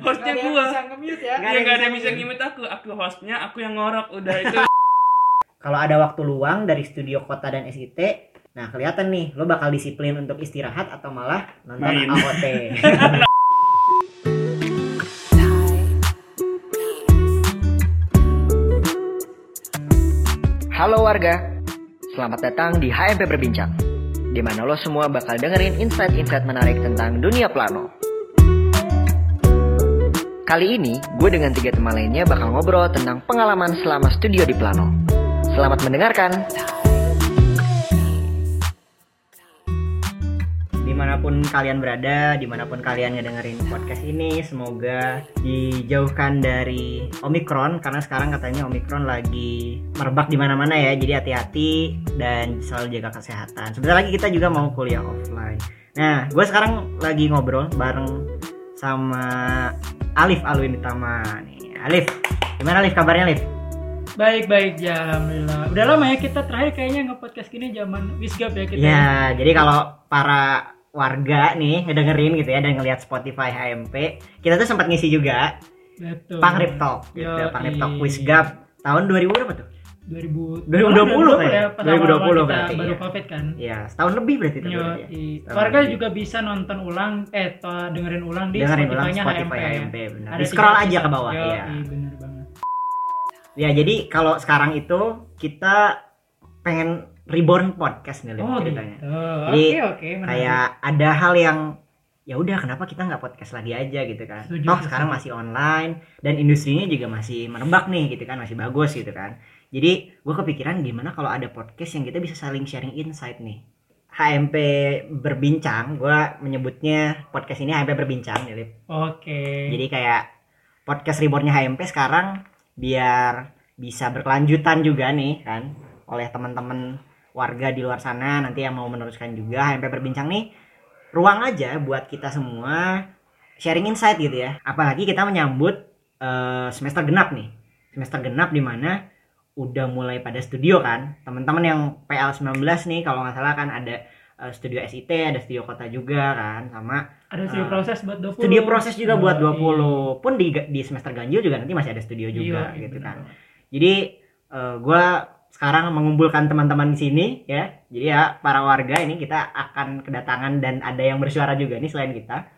hostnya Nggak ada yang gua bisa nge-mute ya. ya nggak ada yang bisa ngimit aku aku hostnya aku yang ngorok udah itu Kalau ada waktu luang dari studio kota dan SIT, nah kelihatan nih lo bakal disiplin untuk istirahat atau malah nonton Main. AOT. Halo warga, selamat datang di HMP Berbincang, di mana lo semua bakal dengerin insight-insight menarik tentang dunia plano. Kali ini, gue dengan tiga teman lainnya bakal ngobrol tentang pengalaman selama studio di plano. Selamat mendengarkan. di mana pun kalian berada, di mana pun kalian ngedengerin podcast ini, semoga dijauhkan dari Omikron karena sekarang katanya Omikron lagi merebak di mana-mana ya. Jadi hati-hati dan selalu jaga kesehatan. Sebentar lagi kita juga mau kuliah offline. Nah, gue sekarang lagi ngobrol bareng sama Alif Alwinitama nih. Alif, gimana Alif kabarnya Alif? Baik baik ya alhamdulillah. Udah lama ya kita terakhir kayaknya nge-podcast gini zaman Wisgap ya kita. Ya, jadi kalau para warga nih ngedengerin gitu ya dan ngelihat Spotify HMP, kita tuh sempat ngisi juga Betul. Pangrip Talk gitu. Pangrip Talk Quiz Gap tahun 2000 berapa tuh? 2000 2020 kayaknya. pas 2020 awal-awal kita berarti, baru ya. covid kan. Iya, setahun lebih berarti itu. Yo, berarti ya. i- Setahun warga lebih. juga bisa nonton ulang eh to- dengerin ulang di Dengerin ulang Spotify-nya Spotify HMP. HMP, benar. Ada Di scroll aja ke bawah, Yo, iya. bener banget. Ya, jadi kalau sekarang itu kita pengen reborn podcast nih Oh, gitu. ceritanya. Oke, Jadi, oke, menarik. Kayak ada hal yang ya udah kenapa kita nggak podcast lagi aja gitu kan Setuju, toh sekarang masih online dan industrinya juga masih merebak nih gitu kan masih bagus gitu kan jadi gue kepikiran gimana kalau ada podcast yang kita bisa saling sharing insight nih HMP berbincang gue menyebutnya podcast ini HMP berbincang. Oke. jadi kayak podcast rebornnya HMP sekarang biar bisa berkelanjutan juga nih kan oleh teman-teman warga di luar sana nanti yang mau meneruskan juga HMP berbincang nih ruang aja buat kita semua sharing insight gitu ya apalagi kita menyambut eh, semester genap nih semester genap di mana udah mulai pada studio kan. Teman-teman yang PL 19 nih kalau nggak salah kan ada eh, studio SIT ada studio kota juga kan sama ada studio eh, proses buat 20. studio proses juga buat Yoi. 20 pun di di semester ganjil juga nanti masih ada studio juga Iya, gitu bener kan. jadi eh, gua sekarang mengumpulkan teman-teman di sini ya. Jadi ya para warga ini kita akan kedatangan dan ada yang bersuara juga nih selain kita.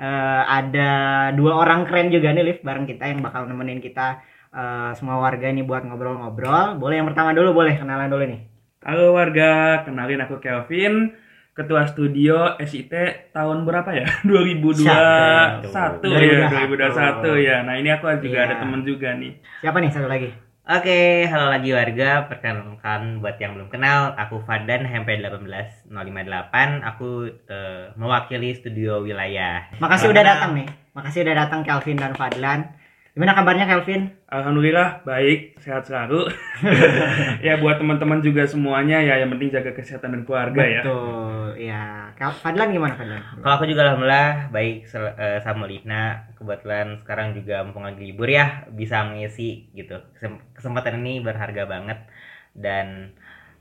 Eh, ada dua orang keren juga nih Liv bareng kita yang bakal nemenin kita eh, semua warga ini buat ngobrol-ngobrol boleh yang pertama dulu boleh kenalan dulu nih halo warga kenalin aku Kelvin ketua studio SIT tahun berapa ya 2021 Satu. ya 2021. 2021 ya nah ini aku juga Iya. ada temen juga nih siapa nih satu lagi Oke, halo lagi warga. Perkenalkan buat yang belum kenal, aku Fadan HP 18058. Aku eh, mewakili studio wilayah. makasih udah Kenal. datang nih makasih udah datang Kelvin dan Fadlan gimana kabarnya Kelvin Alhamdulillah baik sehat selalu ya buat teman-teman juga semuanya ya yang penting jaga kesehatan dan keluarga ya Betul, ya. Fadlan gimana Fadlan? Kalau aku juga alhamdulillah baik eh, sama Lina. Kebetulan sekarang juga mumpung lagi libur ya, bisa ngisi gitu. Kesem- Kesempatan ini berharga banget dan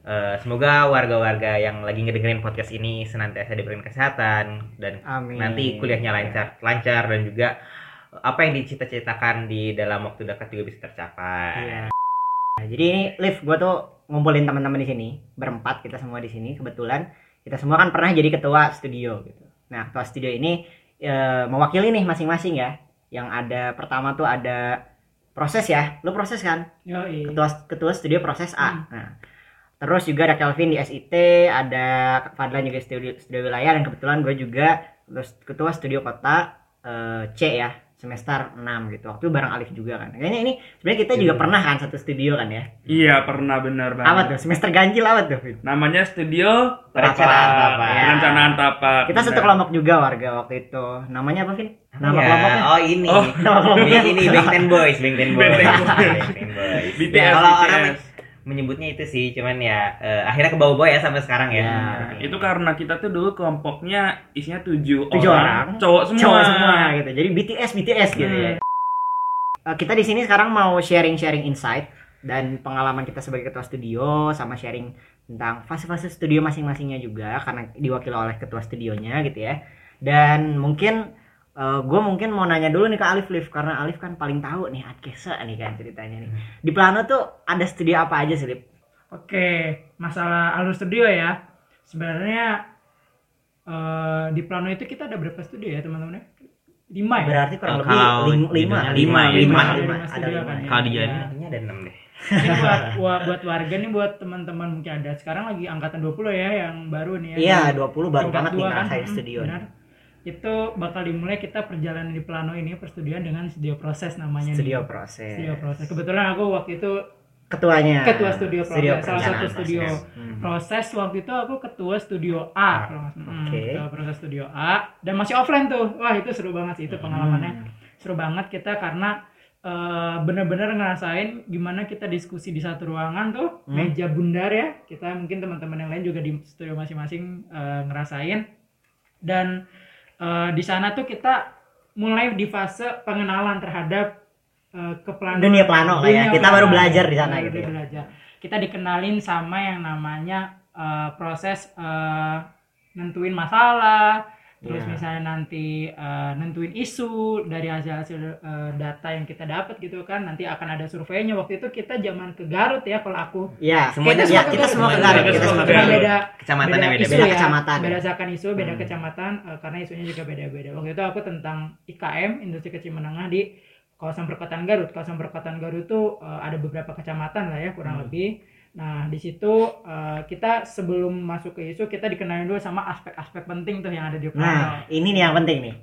eh, semoga warga-warga yang lagi ngedengerin podcast ini senantiasa diberikan kesehatan dan Amin. nanti kuliahnya lancar lancar dan juga apa yang dicita-citakan di dalam waktu dekat juga bisa tercapai. Iya. Nah, Jadi ini Liv, gue tuh ngumpulin teman-teman di sini, berempat kita semua di sini. Kebetulan kita semua kan pernah jadi ketua studio gitu. Nah, ketua studio ini eh, mewakili nih masing-masing ya. Yang ada pertama tuh ada proses ya. Lu proses kan? Yoi. ketua ketua studio proses A. Hmm. Nah, terus juga ada Kelvin di SIT, ada Fadlan juga studio studio wilayah dan kebetulan gue juga terus ketua studio kota eh, C ya semester 6 gitu. Waktu itu bareng Alif juga kan. Kayaknya ini sebenarnya kita juga pernah kan satu studio kan ya. iya pernah benar Apa banget tuh? Semester ganjil apa tuh? Fit? namanya studio Perencanaan tapak. tapak. perencanaan tapak Kita satu kelompok juga warga waktu itu. Namanya apa, Vin? Nama Ya, kelompoknya? oh ini. Oh, nama kelompoknya. ini, ini Bang Ten Boys, Bang Ten Boys. Bang Ten Boys. Bang Ten Boys. BTS, Ya, kalau BTS. orang menyebutnya itu sih, cuman ya eh, akhirnya ke bawah-bawah ya sampai sekarang ya. Ya. Itu karena kita tuh dulu kelompoknya isinya tujuh, Tujuh orang. cowok semua cowok semua gitu. Jadi BTS BTS gitu Hmm. ya. Eh, kita di sini sekarang mau sharing-sharing insight dan pengalaman kita sebagai ketua studio sama sharing tentang fase-fase studio masing-masingnya juga karena diwakili oleh ketua studionya gitu ya. Dan mungkin gue mungkin mau nanya dulu nih ke Alif Liv karena Alif kan paling tahu nih Adkesa nih kan ceritanya nih. Di Plano tuh ada studio apa aja sih, Lip? Oke, masalah alur studio ya. Sebenarnya eh, di Plano itu kita ada berapa studio ya teman-teman? ya? Lima ya. Berarti kurang lebih lima, lima, lima, lima, ada lima, lima lima. ya. Kalau di Iya. Ada 6 deh. Ini buat, buat buat warga nih buat teman-teman mungkin ada sekarang lagi angkatan 20 ya yang baru nih ya. Iya, Di 20 baru banget nih kan. ngerasain Mm, studio. benar. Itu bakal dimulai kita perjalanan di Plano ini perstudian dengan studio proses namanya Studio nih. proses. Studio proses. Kebetulan aku waktu itu Ketuanya. ketua studio proses, salah proses. satu studio Hmm. proses waktu itu aku ketua studio A salah. Hmm, Oke. ketua proses studio A dan masih offline tuh wah itu seru banget sih itu Hmm. pengalamannya seru banget kita karena eh, bener-bener ngerasain gimana kita diskusi di satu ruangan tuh Hmm. meja bundar ya kita mungkin teman-teman yang lain juga di studio masing-masing eh, ngerasain dan eh, di sana tuh kita mulai di fase pengenalan terhadap eh, keplanuan Dunia plano lah ya. dunia Kita baru belajar di sana gitu ya. belajar. Kita dikenalin sama yang namanya eh, proses eh, nentuin masalah, terus Iya. misalnya nanti eh, nentuin isu dari hasil-hasil eh, data yang kita dapat gitu kan. Nanti akan ada surveinya. Waktu itu kita zaman ke Garut ya kalau aku. Iya, Semuanya ya, semua kita ke semua ke Garut. Kita kita semua ke Garut. beda Kecamatannya beda beda-beda. isu Beda ya. kecamatan. Berdasarkan isu, beda Hmm. kecamatan eh, karena isunya juga beda-beda. Waktu itu aku tentang IKM, industri kecil menengah di kawasan perkotaan Garut. Kawasan perkotaan Garut itu eh, ada beberapa kecamatan lah ya kurang Hmm. lebih. Nah, di situ eh, kita sebelum masuk ke isu kita dikenalin dulu sama aspek-aspek penting tuh yang ada di Nah, plano. ini nih yang penting nih.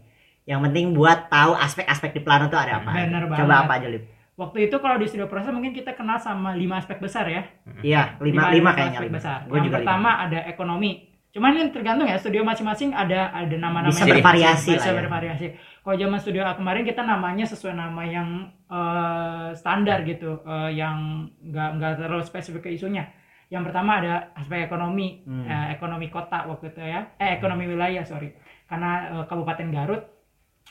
Yang penting buat tahu aspek-aspek di plano tuh ada apa. Bener Coba banget. apa aja, Lip? Waktu itu kalau di studio proses mungkin kita kenal sama lima aspek besar ya. Iya, lima, lima kayaknya aspek lima. besar. Gue yang juga pertama ada ekonomi. Cuman ini tergantung ya studio masing-masing ada ada nama-nama Bisa yang bervariasi bisa ya. bervariasi. Kalau zaman studio A kemarin kita namanya sesuai nama yang eh, standar gitu, eh, yang nggak nggak terlalu spesifik ke isunya. Yang pertama ada aspek ekonomi, Hmm. eh, ekonomi kota waktu itu ya, eh ekonomi wilayah sorry, karena eh, Kabupaten Garut.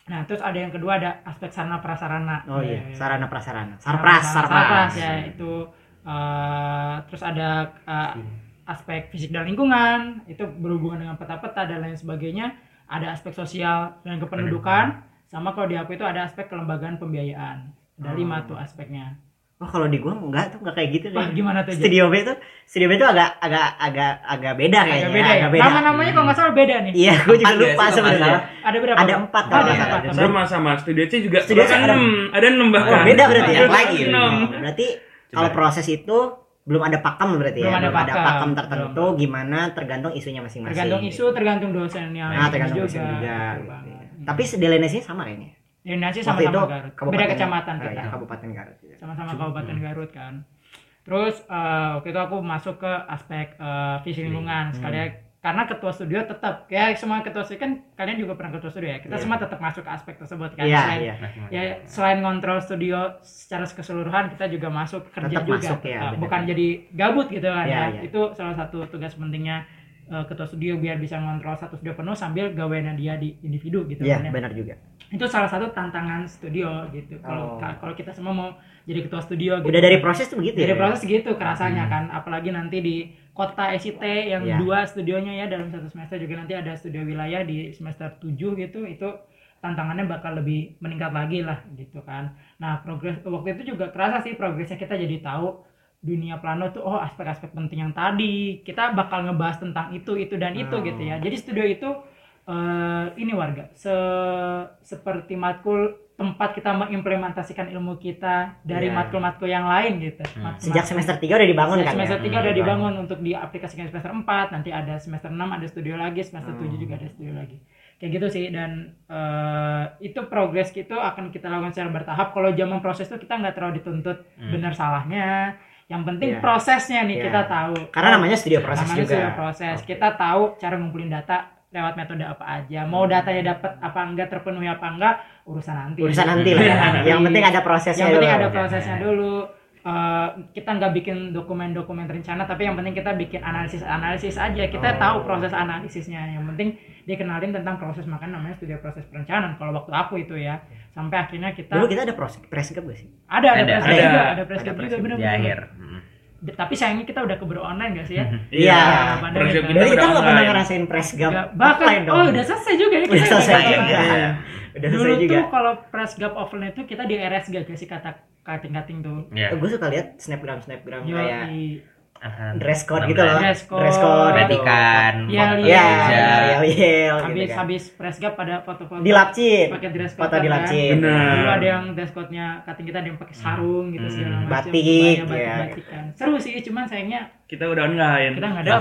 Nah terus ada yang kedua ada aspek sarana prasarana. Oh iya, Eh, sarana prasarana. Sarpras, Sarpras, sarpras. ya itu eh, terus ada eh, aspek fisik dan lingkungan itu berhubungan dengan peta-peta dan lain sebagainya ada aspek sosial dan kependudukan sama kalau di aku itu ada aspek kelembagaan pembiayaan ada Oh. lima tuh aspeknya Oh, kalau di gua enggak tuh enggak kayak gitu Wah, deh. gimana tuh? Studio B tuh, Studio B tuh agak agak agak agak beda kayaknya. agak beda ya agak beda. nama-namanya kalau nggak salah beda nih Iya, gue juga lupa nggak sebenarnya. ada berapa Ada empat Oh, kalau ada nggak salah. empat. Sama sama Studio C juga. Studio C ada- enam, ada enam bahkan. Oh, beda berarti ya? Lagi. Berarti kalau proses itu belum ada pakem berarti ya. Belum ada pakem. pakem tertentu gimana tergantung isunya masing-masing. tergantung isu tergantung dosen yang Nah, tergantung juga, dosen juga. Gitu ya. Tapi Delenesinya sama kayaknya. Indonesia Waktu itu sama-sama Garut beda kecamatan oh, kita iya, Kabupaten Garut. gitu. sama-sama Kabupaten Garut kan. Terus eh, waktu itu aku masuk ke aspek eh, visi lingkungan sekali karena ketua studio tetap ya semua ketua studio kan kalian juga pernah ketua studio ya kita Iya. semua tetap masuk ke aspek tersebut kan Iya, selain iya. ya selain ngontrol studio secara keseluruhan kita juga masuk kerja Tetap juga masuk ya, bukan jadi gabut gitu kan Iya, ya iya. itu salah satu tugas pentingnya eh, ketua studio biar bisa ngontrol satu studio penuh sambil gaweannya dia di individu gitu Iya, kan ya benar juga. itu salah satu tantangan studio gitu Oh. kalau ka- kalau kita semua mau jadi ketua studio gitu Udah dari proses tuh begitu dari ya. proses gitu kerasanya kan apalagi nanti di kota SIT yang Iya. dua studionya ya dalam satu semester. Juga nanti ada studio wilayah di semester 7 gitu. Itu tantangannya bakal lebih meningkat lagi lah gitu kan. Nah progres waktu itu juga kerasa sih progresnya. Kita jadi tahu dunia plano tuh oh aspek-aspek penting yang tadi. Kita bakal ngebahas tentang itu itu dan itu Oh. gitu ya. Jadi studio itu eh, ini warga se seperti matkul tempat kita mengimplementasikan ilmu kita dari Iya. matkul-matkul yang lain gitu Matkul- Sejak semester 3 udah dibangun Sejak kan semester ya? 3 udah dibangun untuk diaplikasikan semester 4 nanti ada semester 6 ada studio lagi semester Hmm. 7 juga ada studio lagi kayak gitu sih dan eh, itu progres gitu akan kita lakukan secara bertahap kalau zaman proses itu kita nggak terlalu dituntut benar salahnya yang penting Iya. prosesnya nih Iya. kita tahu Karena namanya studio proses namanya juga. studio proses Oke. kita tahu cara ngumpulin data lewat metode apa aja mau datanya dapat apa enggak terpenuhi apa enggak urusan nanti Urusan nanti lah ya. Nanti. Yang penting ada prosesnya yang penting dulu. ada prosesnya dulu Eh, kita nggak bikin dokumen-dokumen rencana tapi yang penting kita bikin analisis analisis aja kita Oh. tahu proses analisisnya yang penting dikenalin tentang proses makanya namanya studi proses perencanaan kalau waktu aku itu ya sampai akhirnya kita Dulu kita ada proses prescript gak sih? ada ada Ada, juga ada preskip Ada juga benar di akhir Hmm. tapi sayangnya kita udah keburu online gak sih ya Iya. kan. kita Jadi kita udah nggak pernah ngerasain press gap bahkan oh udah selesai juga ya Udah selesai juga. Udah Dulu selesai juga tuh kalau press gap offline itu kita di RS gak sih kata cutting-cutting tuh. ya gue suka lihat snapgram snapgram Yo, kayak i- dress code enam gitu loh Dress code. dress code iya. ya yel yel gitu habis kan habis press gap pada foto-foto di lapcin pakai dress code foto di kan. Bener. Dulu ada yang dress code-nya cutting kita ada yang pakai sarung gitu Hmm. segala macam. Batik, Kebaya, ya. batik-batikan. Seru sih, cuman sayangnya kita udah online kita nggak ada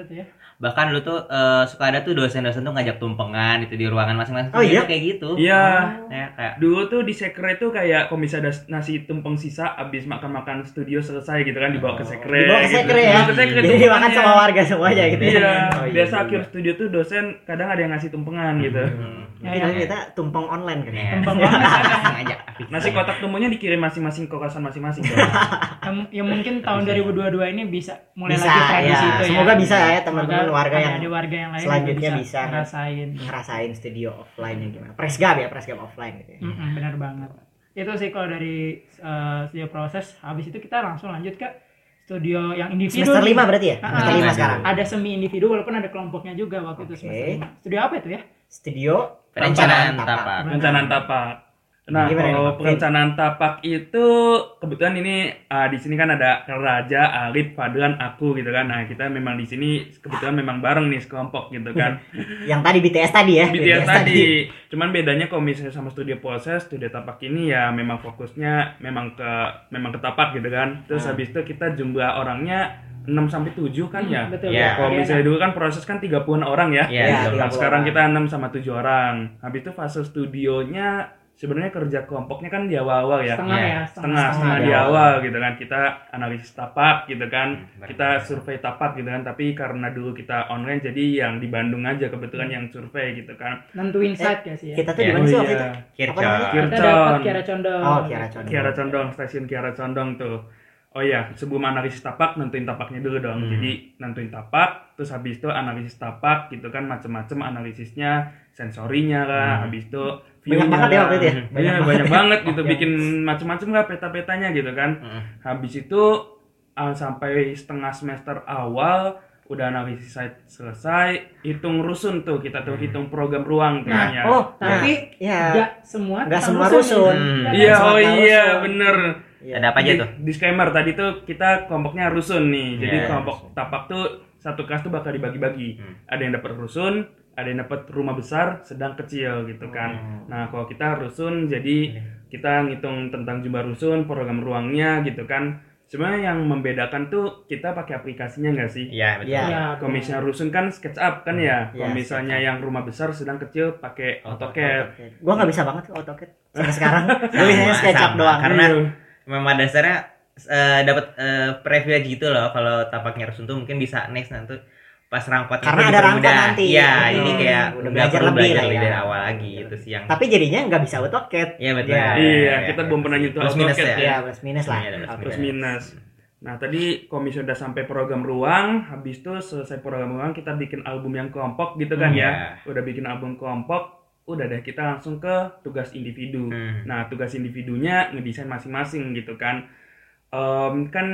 itu ya. Bahkan lu tuh eh, suka ada tuh dosen-dosen tuh ngajak tumpengan itu di ruangan masing-masing. Oh, iya? Kayak gitu. Iya. Ya kayak dulu tuh di sekre tuh kayak kalau misalnya ada nasi tumpeng sisa abis makan-makan studio selesai gitu kan dibawa ke sekre dibawa ke gitu. sekre ya? Dibawa ke sekre jadi dimakan sama warga semuanya gitu ya? Iya. Oh, iya, biasa iya. akhir studio tuh dosen kadang ada yang ngasih tumpengan gitu. Hmm, Ya, ya. kita tumpeng online kan ya? Ya. Tumpeng ngajak nasi kotak tumpengnya dikirim masing-masing ke kosan masing-masing. Yang, yang mungkin tahun 2022 ini bisa mulai Bisa, lagi tradisi ya. itu ya. Semoga bisa ya, teman-teman Semoga warga ada- yang ada warga yang lain selanjutnya juga bisa. ngerasain. ngerasain studio offline nya gimana press gap ya press gap offline gitu ya Mm-mm, benar banget. Itu sih kalau dari uh, studio proses habis itu kita langsung lanjut ke studio yang individu. semester lima berarti ya semester ah. lima sekarang Ada semi individu walaupun ada kelompoknya juga waktu itu Oke. semester lima. Studio apa itu ya? studio perencanaan tapak perencanaan tapak nah Gimana kalau nih? perencanaan tapak itu kebetulan ini ah, di sini kan ada Raja, Arif, Fadlan, aku gitu kan nah kita memang di sini kebetulan memang bareng nih sekelompok gitu kan yang tadi BTS tadi ya BTS tadi. Cuman bedanya kalau misalnya sama studio proses, studio tapak ini ya memang fokusnya memang ke memang ke tapak gitu kan. Terus Ah. habis itu kita jumlah orangnya 6 sampai 7 kan ya. Betul. Ya. Kalau Iya. misalnya dulu kan proses kan 30-an orang ya. Betul. Nah, 30 sekarang orang. kita 6 sama 7 orang. Habis itu fase studionya sebenarnya kerja kelompoknya kan di awal-awal ya. Setengah Iya. ya, Setengah, setengah setengah di di awal gitu kan. Kita analisis tapak gitu kan. Hmm, Kita survei tapak gitu kan. Tapi karena dulu kita online jadi yang di Bandung aja kebetulan yang survei gitu kan. Nentuin site ya sih ya. kita tuh Ya. di mana sih Oh, waktu iya. itu Kircon. Kircon. Kiara Condong. oh Kiara Condong Kiara Condong, stasiun Kiara Condong tuh. Oh iya, sebelum analisis tapak nentuin tapaknya dulu dong. Hmm. Jadi nentuin tapak, terus habis itu analisis tapak gitu kan macem-macem analisisnya, sensorinya lah, Hmm. habis itu Banyak view-nya banget ya waktu itu ya? Iya, Banyak banyak, banget. gitu bikin macem-macem lah peta-petanya gitu kan. Hmm. Habis itu uh, sampai setengah semester awal udah analisis site selesai, hitung rusun tuh kita tuh hitung program ruang Nah, ya. oh Tapi ya nggak semua Nggak tentang semua rusun. Hmm. Iya, Sama oh rusun. iya, bener. Iya. Ada apa aja Di- tuh? Disclaimer tadi tuh kita kelompoknya rusun nih. Jadi Iya. kelompok tapak tuh satu kelas tuh bakal dibagi-bagi. Hmm. Ada yang dapat rusun, ada yang dapat rumah besar, sedang kecil gitu kan. Oh. Nah, kalau kita rusun jadi kita ngitung tentang jumlah rusun, program ruangnya gitu kan. Sebenarnya yang membedakan tuh kita pakai aplikasinya nggak sih? Iya, betul. Iya. Ya, Kalau misalnya rusun kan SketchUp kan ya. Iya, Kalau misalnya yang rumah besar sedang kecil pakai AutoCAD. Oke. gua nggak bisa banget tuh AutoCAD sampai sekarang gue biasanya Sama, SketchUp sama. doang Karena Iya. memang dasarnya eh, dapat eh, privilege gitu loh kalau tapaknya rusun tuh mungkin bisa next nanti pas rangkotnya Karena ada rangkot dipermudah. nanti. Iya, Hmm. jadi kayak Udah belajar perlu lebih belajar lah ya. dari awal lagi itu sih yang tapi jadinya nggak bisa AutoCAD Iya betul. Iya. Iya, kita belum pernah nyentuh Plus minus ya. ya plus minus lah Iya, ada plus plus minus. Nah tadi komisi udah sampai program ruang, habis itu selesai program ruang kita bikin album yang kelompok gitu kan Hmm, ya. iya. Udah bikin album kelompok, udah deh kita langsung ke tugas individu. Hmm. Nah tugas individunya ngedesain masing-masing gitu kan. Em, kan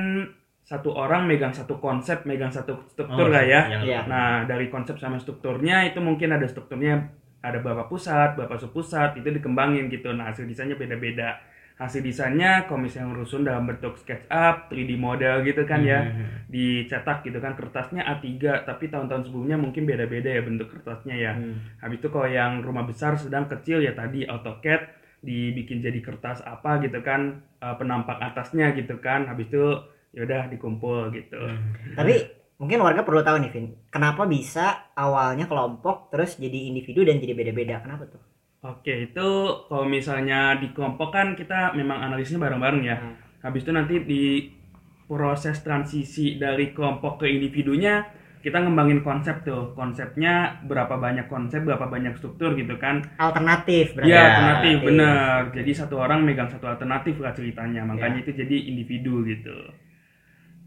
satu orang megang satu konsep, megang satu struktur Oh, lah ya. yang- Iya. Nah, dari konsep sama strukturnya itu mungkin ada strukturnya ada berapa pusat, berapa subpusat, itu dikembangin gitu. Nah, hasil desainnya beda-beda. Hasil desainnya kalau misalnya rusun dalam bentuk SketchUp, 3D model gitu kan ya. Hmm. Dicetak gitu kan kertasnya A3, tapi tahun-tahun sebelumnya mungkin beda-beda ya bentuk kertasnya ya. Hmm. Habis itu kalau yang rumah besar sedang kecil ya tadi AutoCAD dibikin jadi kertas apa gitu kan eh, penampak atasnya gitu kan. Habis itu yaudah dikumpul gitu. Hmm. Tapi mungkin warga perlu tahu nih, Vin. Kenapa bisa awalnya kelompok terus jadi individu dan jadi beda-beda? Kenapa tuh? Oke, itu kalau misalnya di kelompok kan kita memang analisisnya bareng-bareng ya. Hmm. Habis itu nanti di proses transisi dari kelompok ke individunya kita ngembangin konsep tuh. Konsepnya berapa banyak konsep, berapa banyak struktur gitu kan. Alternatif berarti. Iya, Ya, alternatif, alternatif. bener. Jadi satu orang megang satu alternatif lah ceritanya. Makanya Ya. itu jadi individu gitu.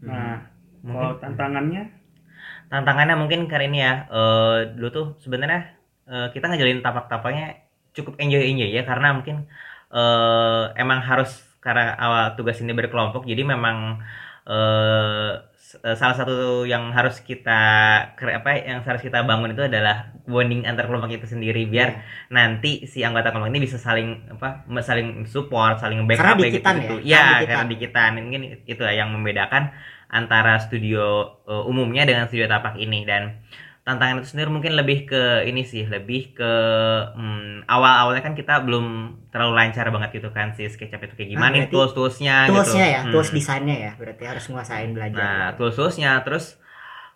Nah, kalau Mungkin- tantangannya? Tantangannya mungkin kali ini ya eh, dulu tuh sebenarnya eh, kita ngejalin tapak-tapaknya cukup enjoy enjoy ya karena mungkin eh, emang harus karena awal tugas ini berkelompok jadi memang eh, salah satu yang harus kita apa yang harus kita bangun itu adalah bonding antar kelompok itu sendiri biar nanti si anggota kelompok ini bisa saling apa saling support, saling backup Karena dikitan gitu. ya, Ya, karena dikitan. karena dikitan. Mungkin itu ya yang membedakan antara studio eh, umumnya dengan studio tapak ini dan tantangan itu sendiri mungkin lebih ke ini sih lebih ke hmm, awal-awalnya kan kita belum terlalu lancar banget gitu kan si SketchUp itu kayak gimana nih berarti tools-toolsnya toolsnya gitu. ya Hmm. tools desainnya ya berarti harus nguasain belajar Nah, tools-toolsnya terus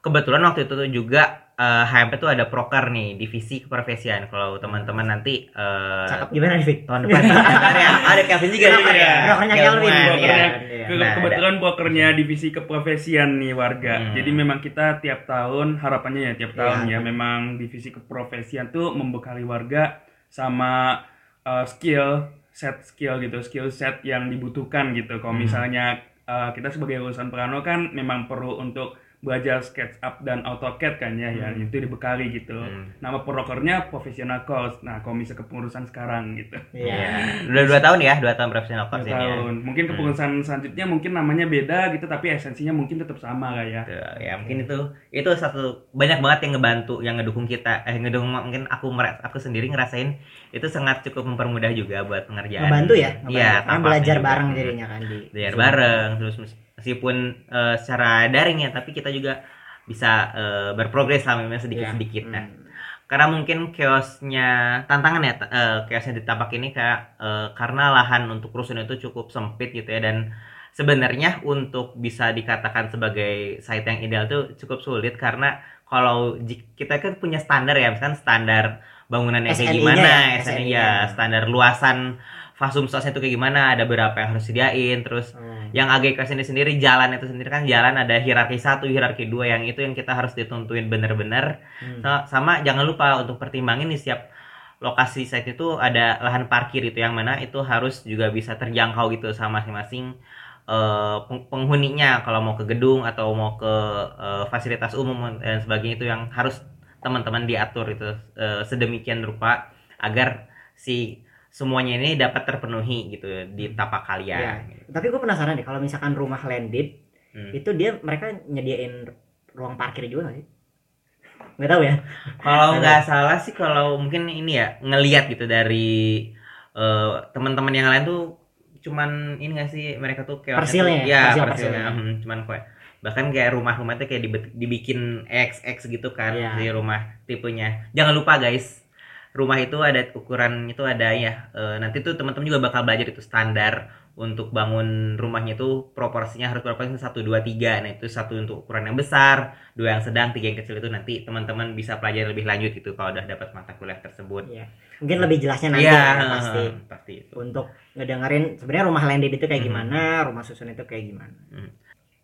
kebetulan waktu itu tuh juga eh, HMP tuh ada proker nih divisi keprofesian. Kalau teman-teman nanti eh, cakep gimana nih Vic? tahun depan ada, ada Kevin juga Broker nih ya, brokernya Kelvin. Kelman, Brokernya- ya. Iya. Ke- Nah, kebetulan brokernya divisi keprofesian nih warga. Hmm. Jadi memang kita tiap tahun harapannya ya tiap Iya. tahun ya memang divisi keprofesian tuh membekali warga sama uh, skill set skill gitu, skill set yang dibutuhkan gitu. Kalau Hmm. misalnya uh, kita sebagai lulusan Prano kan memang perlu untuk belajar SketchUp dan AutoCAD kan ya, ya itu dibekali gitu. Hmm. Nama prokernya professional course. Nah, kalau misalnya kepengurusan sekarang gitu. Iya. Udah dua tahun ya, dua tahun profesional Dua course ini ya. tahun. Mungkin Hmm. kepengurusan selanjutnya mungkin namanya beda gitu tapi esensinya mungkin tetap sama lah ya. Tuh, ya mungkin itu itu satu banyak banget yang ngebantu yang ngedukung kita eh ngedukung mungkin aku meras- aku sendiri ngerasain itu sangat cukup mempermudah juga buat pengerjaan ngebantu ya iya belajar juga. bareng jadinya kan di belajar bareng terus meskipun eh, secara daring ya tapi kita juga bisa eh, berprogres lah memang sedikit sedikit nah Hmm. karena mungkin chaosnya tantangan ya t- eh, chaosnya di tapak ini kayak eh, karena lahan untuk rusun itu cukup sempit gitu ya dan sebenarnya untuk bisa dikatakan sebagai site yang ideal tuh cukup sulit karena kalau kita kan punya standar ya misalkan standar bangunannya kayak gimana ya, SNI ya standar luasan fasum sosnya itu kayak gimana ada berapa yang harus disediain terus Hmm. yang agak ke sini sendiri jalan itu sendiri kan jalan ada hierarki satu hierarki dua yang itu yang kita harus dituntuin bener-bener Hmm. sama, sama jangan lupa untuk pertimbangin di setiap lokasi site itu ada lahan parkir itu yang mana itu harus juga bisa terjangkau gitu sama masing-masing eh, peng- penghuninya kalau mau ke gedung atau mau ke eh, fasilitas umum dan sebagainya itu yang harus teman-teman diatur itu eh, sedemikian rupa agar si semuanya ini dapat terpenuhi gitu di tapak Iya. kalian. Tapi gue penasaran deh kalau misalkan rumah landed Hmm. itu dia mereka nyediain ruang parkir juga nggak sih? Nggak tahu ya. Kalau nggak salah sih kalau mungkin ini ya ngelihat gitu dari eh, teman-teman yang lain tuh cuman ini nggak sih mereka tuh kayak Persilnya ya? ya Persil- persilnya persilnya. Hmm, cuman kayak bahkan kayak rumah-rumah itu kayak dibikin XX gitu kan Iya. di rumah tipenya jangan lupa guys rumah itu ada ukuran itu ada ya eh, nanti tuh teman-teman juga bakal belajar itu standar untuk bangun rumahnya itu proporsinya harus proporsinya satu dua tiga nah itu satu untuk ukuran yang besar dua yang sedang tiga yang kecil itu nanti teman-teman bisa pelajari lebih lanjut gitu kalau udah dapat mata kuliah tersebut Iya. Mungkin lebih jelasnya nanti Iya, ya, pasti. pasti itu Untuk ngedengerin sebenarnya rumah landed itu kayak Hmm. gimana, rumah susun itu kayak gimana.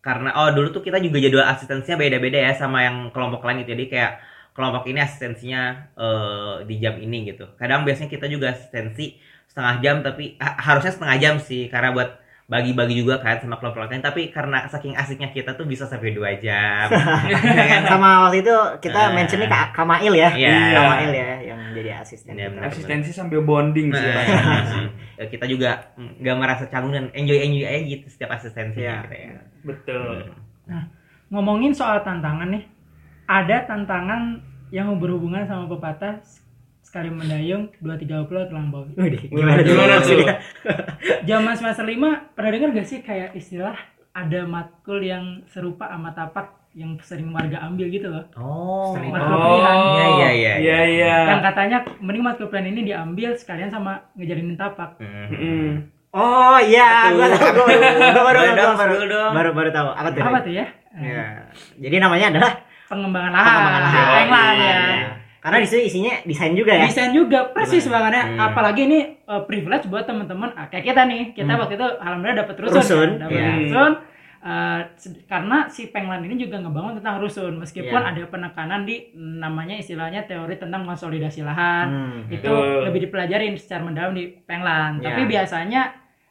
karena oh dulu tuh kita juga jadwal asistensinya beda-beda ya sama yang kelompok lain gitu jadi kayak kelompok ini asistensinya eh, di jam ini gitu kadang biasanya kita juga asistensi setengah jam tapi ah, harusnya setengah jam sih karena buat bagi-bagi juga kan sama kelompok lain tapi karena saking asiknya kita tuh bisa sampai dua jam? Sama waktu itu kita Eh. mentionnya Kak Kamail ya. Iya. Kamail ya yang jadi asisten. Iya, kita. benar. Asistensi sambil bonding sih Nah. Ya, kita juga nggak merasa canggung dan enjoy enjoy aja gitu setiap asistensi Iya. gitu ya Betul. ngomongin soal tantangan nih ada tantangan yang berhubungan sama pepatah sekali mendayung dua tiga pulau terlampau Gimana, gimana tuh? gimana tuh? zaman semester 5 pernah dengar gak sih kayak istilah ada matkul yang serupa sama tapak yang sering warga ambil gitu loh oh Oh, Matkul pilihan. Iya, iya, iya, Iya, iya. yang katanya mending matkul pilihan ini diambil sekalian sama ngejalinin tapak Mm. Mm. Oh iya, gua tahu, baru, baru, baru, baru, baru, baru tahu. Apa tuh? apa tuh ya Iya. Jadi namanya adalah pengembangan lahan pengembangan lahan. Penglan Iya, ya. Karena di situ isinya desain juga ya. desain juga persis banget ya Hmm. apalagi ini uh, privilege buat teman-teman ah, kayak kita nih kita Hmm. waktu itu alhamdulillah dapat rusun, Rusun, kan? dapat iya. rusun Uh, karena si Penglan ini juga ngebangun tentang rusun meskipun Iya. ada penekanan di namanya istilahnya teori tentang konsolidasi lahan Hmm. itu Betul. lebih dipelajarin secara mendalam di Penglan Iya. tapi biasanya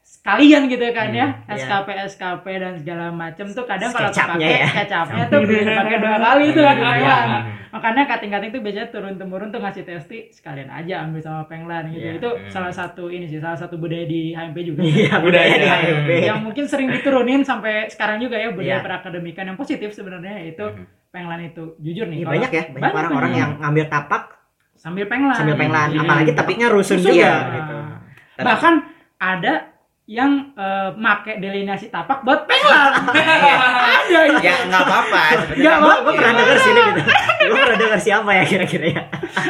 sekalian gitu kan ya Hmm, iya. SKP SKP dan segala macam tuh kadang kalau pakai ya. kecapnya tuh pakai dua kali tuh kan Iya. Penglan. makanya kating-kating tuh biasanya turun temurun tuh ngasih testi sekalian aja ambil sama penglan gitu Iya. itu Hmm. salah satu ini sih salah satu budaya di HMP juga Iya, budaya di. HMP. yang mungkin sering diturunin sampai sekarang juga ya budaya Iya. perakademikan yang positif sebenarnya itu Mhm. penglan itu jujur nih Iya, kalau- banyak ya, banyak orang-orang yang ngambil tapak sambil penglan sambil penglan, Iya. apalagi tapiknya rusun ya. gitu. Bahkan ada yang eh, make delineasi tapak buat penglan ada itu. ya nggak apa-apa Nggak sebenarnya Gue pernah denger sini gitu. Gue pernah denger siapa ya kira-kira ya?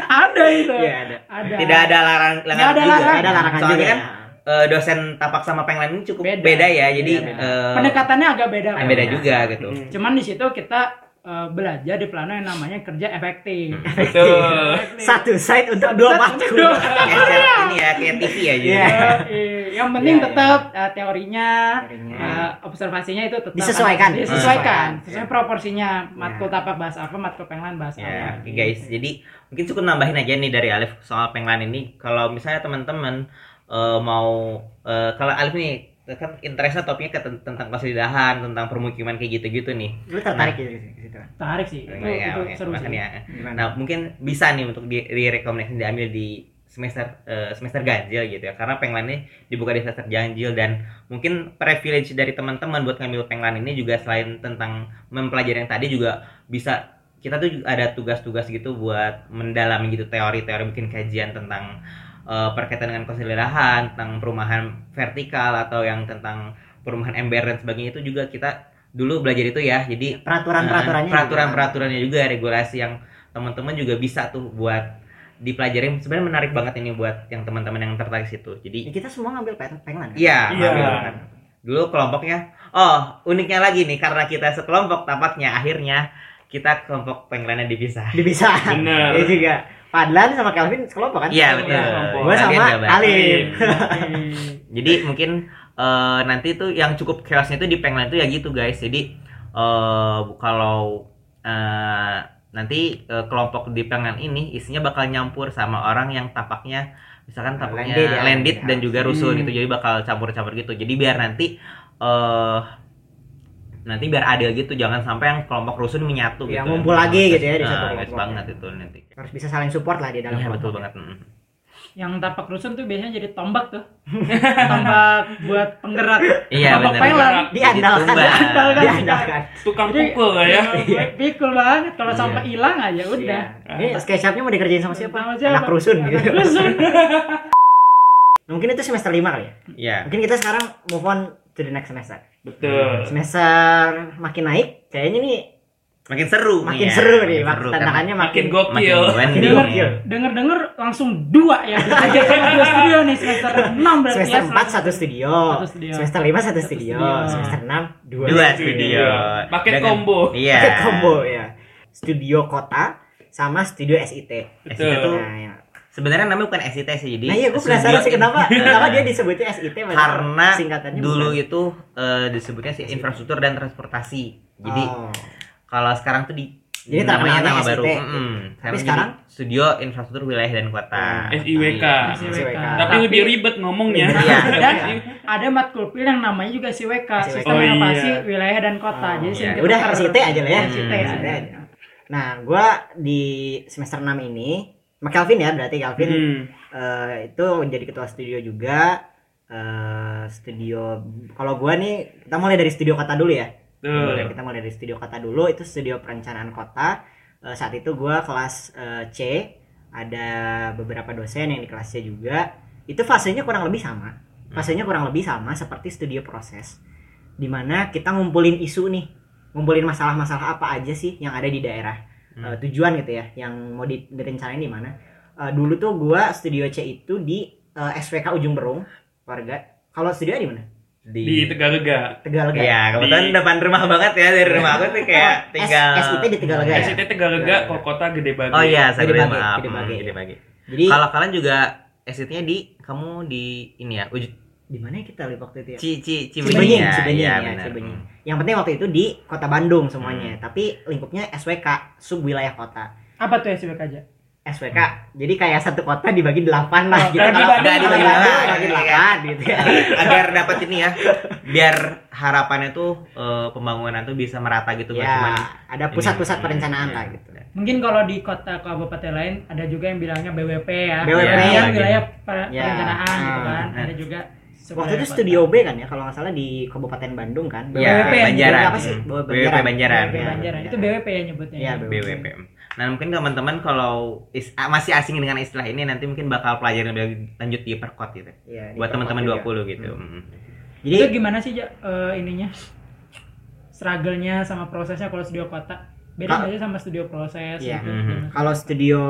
ada itu Iya ada. ada tidak ada larang Nggak ada juga. larangan. Ada larangan Soalnya juga. kan ya. eh, dosen tapak sama penglan ini cukup Beda. beda, ya jadi Beda, beda. eh, pendekatannya agak beda ah, beda juga gitu Hmm. cuman di situ kita eh, belajar di plano yang namanya kerja efektif Betul. Satu site untuk Satu dua dua- Kayak ini ya kayak TV aja Iya. Eh, yang penting Iya, iya. tetap eh, teorinya Teorinya. eh, observasinya itu tetap Disesuaikan. ada- disesuaikan sesuai proporsinya matkul Iya. tapak bahas apa matkul penglan bahas Ya, apa oke guys. Jadi mungkin cukup nambahin aja nih dari Alif soal penglan ini. Kalau misalnya teman-teman mau eh, kalau Alif nih kan interestnya topiknya ke ten- tentang konsolidahan, tentang permukiman kayak gitu-gitu nih. Lu tertarik gitu ke situ kan? tarik sih itu, Ya, itu seru sih. Gimana? Nah, mungkin bisa nih untuk di, direkomendasi diambil di semester eh, semester ganjil gitu ya. Karena penglan ini dibuka di semester ganjil dan mungkin privilege dari teman-teman buat ngambil penglan ini juga selain tentang mempelajari yang tadi juga bisa kita tuh juga ada tugas-tugas gitu buat mendalami gitu teori-teori bikin kajian tentang eh, berkaitan dengan konsolidahan, tentang perumahan vertikal atau yang tentang perumahan ember dan sebagainya itu juga kita dulu belajar itu ya. Jadi Peraturan-peraturannya. Nah, peraturan-peraturannya juga regulasi yang teman-teman juga bisa tuh buat dipelajari sebenarnya menarik banget ini buat yang teman-teman yang tertarik situ Ya, jadi kita semua ngambil peng- penglan kan? iya Iya. ngambil kan. dulu kelompoknya oh uniknya lagi nih karena kita sekelompok tapaknya akhirnya kita kelompok penglannya dipisah Bisa. Bener. Iya juga. Padlan sama Calvin sekelompok kan? iya betul kelompok. Gua Kalian sama. Alif. jadi mungkin eh, nanti tuh yang cukup chaosnya itu di penglan itu ya gitu guys jadi eh, kalau eh, nanti eh, kelompok di penglan ini isinya bakal nyampur sama orang yang tapaknya misalkan tapaknya Landed ya, landed landed dan juga rusun Hmm. gitu jadi bakal campur-campur gitu jadi biar nanti eh nanti biar adil gitu jangan sampai yang kelompok rusun menyatu Ya, gitu ngumpul lagi gitu ya di Nah, satu kelompok. banget itu nanti Harus bisa saling support lah di dalam Iya, kelompok. betul banget yang tapak rusun tuh biasanya jadi tombak tuh tombak buat penggerak iya tombak benar penglan Diandalkan. Diandalkan. Diandalkan. Tukang Jadi, pukul lah ya. ya, pikul banget kalau Iya. sampai hilang aja udah Iya. Ini SketchUp-nya mau dikerjain sama siapa? Sama siapa? Anak rusun gitu. rusun. Mungkin itu semester 5 kali ya. Iya. Mungkin kita sekarang move on to the next semester. Betul. Semester makin naik, kayaknya nih makin seru makin nih ya. seru nih. Makin Tantangannya Makin makin gokil. makin makin Wendy. gokil. denger denger langsung dua ya aja sama dua studio nih semester 6 berarti Semester ya 4 satu studio. Satu studio. Semester 5 satu Satu studio. studio. Semester 6 dua, dua studio. studio Paket Dengan- combo. iya Paket combo ya. Studio kota sama studio SIT. SIT tuh Nah, ya. Sebenarnya namanya bukan SIT sih jadi Nah iya gue penasaran sih kenapa kenapa dia disebutnya SIT padahal karena singkatannya dulu bukan. itu eh, disebutnya sih infrastruktur dan transportasi jadi Oh. kalau sekarang tuh di Jadi namanya nama SIT. baru Mm-mm. Tapi jadi sekarang? studio infrastruktur wilayah dan kota Nah, SIWK. SIWK. Tapi lebih ribet ngomongnya. Iya. dan ada matkul pil yang namanya juga SIWK sistem Oh, iya. inovasi wilayah dan kota Oh, jadi iya. Udah. SIT aja lah ya. SIT, Hmm. SIT. aja. Nah, gue di semester 6 ini, sama Calvin ya, berarti Calvin Hmm. eh, itu menjadi ketua studio juga. eh studio, kalau gue nih, kita mulai dari studio kota dulu ya. Tuh. Kita mulai dari studio kota dulu, itu studio perencanaan kota. Eh, saat itu gue kelas eh, C, ada beberapa dosen yang di kelas C juga. Itu fasenya kurang lebih sama. Fasenya kurang lebih sama seperti studio proses. Di mana kita ngumpulin isu nih, ngumpulin masalah-masalah apa aja sih yang ada di daerah. Hmm. Eh, tujuan gitu ya, yang mau di- direncanain di mana. Eh, dulu tuh gua studio C itu di eh, SWK Ujung Berung, warga. Kalau studio di mana? Di Tegalega. Tegalega. Iya, kebetulan Di- depan rumah banget ya dari rumah aku tuh kayak S- tinggal SIT di Tegalega ya? SIT Tegalega, kok kota gede banget. Oh iya, saya Gede Bage, maaf. Gede Hmm, Bage. Gede Bage. Jadi Kalau kalian juga SIT-nya di kamu di ini ya, Uj di mana ya kita waktu itu ya? Ci Ci Cibenying, Cibenying ya. Cibenying, ya, benar. Cibenying. Hmm. Yang penting waktu itu di Kota Bandung semuanya, tapi lingkupnya SWK, sub wilayah kota. apa tuh SIWK aja SWK. Jadi kayak satu kota dibagi delapan lah Oh, gitu. kalau dibagi delapan, dibagi delapan gitu ya. agar dapat ini ya biar harapannya tuh eh, pembangunan tuh bisa merata gitu Ya, cuman ada pusat-pusat ini. perencanaan lah gitu. Mungkin kalau di kota kabupaten lain ada juga yang bilangnya BWP ya. BWP, Bagian ya. wilayah Ya. perencanaan gitu kan. Ada juga Waktu itu studio B kan ya kalau nggak salah di Kabupaten Bandung kan. Iya, BWP, Banjaran. apa sih? Hmm. BWP BWP Banjaran. BWP Ya, Banjaran. Itu Banjaran. BWP ya nyebutnya. Iya, BWP. Nah mungkin teman-teman kalau is- ah, masih asing dengan istilah ini nanti mungkin bakal pelajarin lebih lanjut di perkot gitu. Iya, di Buat teman-teman Perkot 20 gitu. Hmm. Hmm. Jadi itu gimana sih eh, ininya? Struggle-nya sama prosesnya kalau studio kota. Beda nggak sih sama studio proses Iya. gitu? Mhm. kalau studio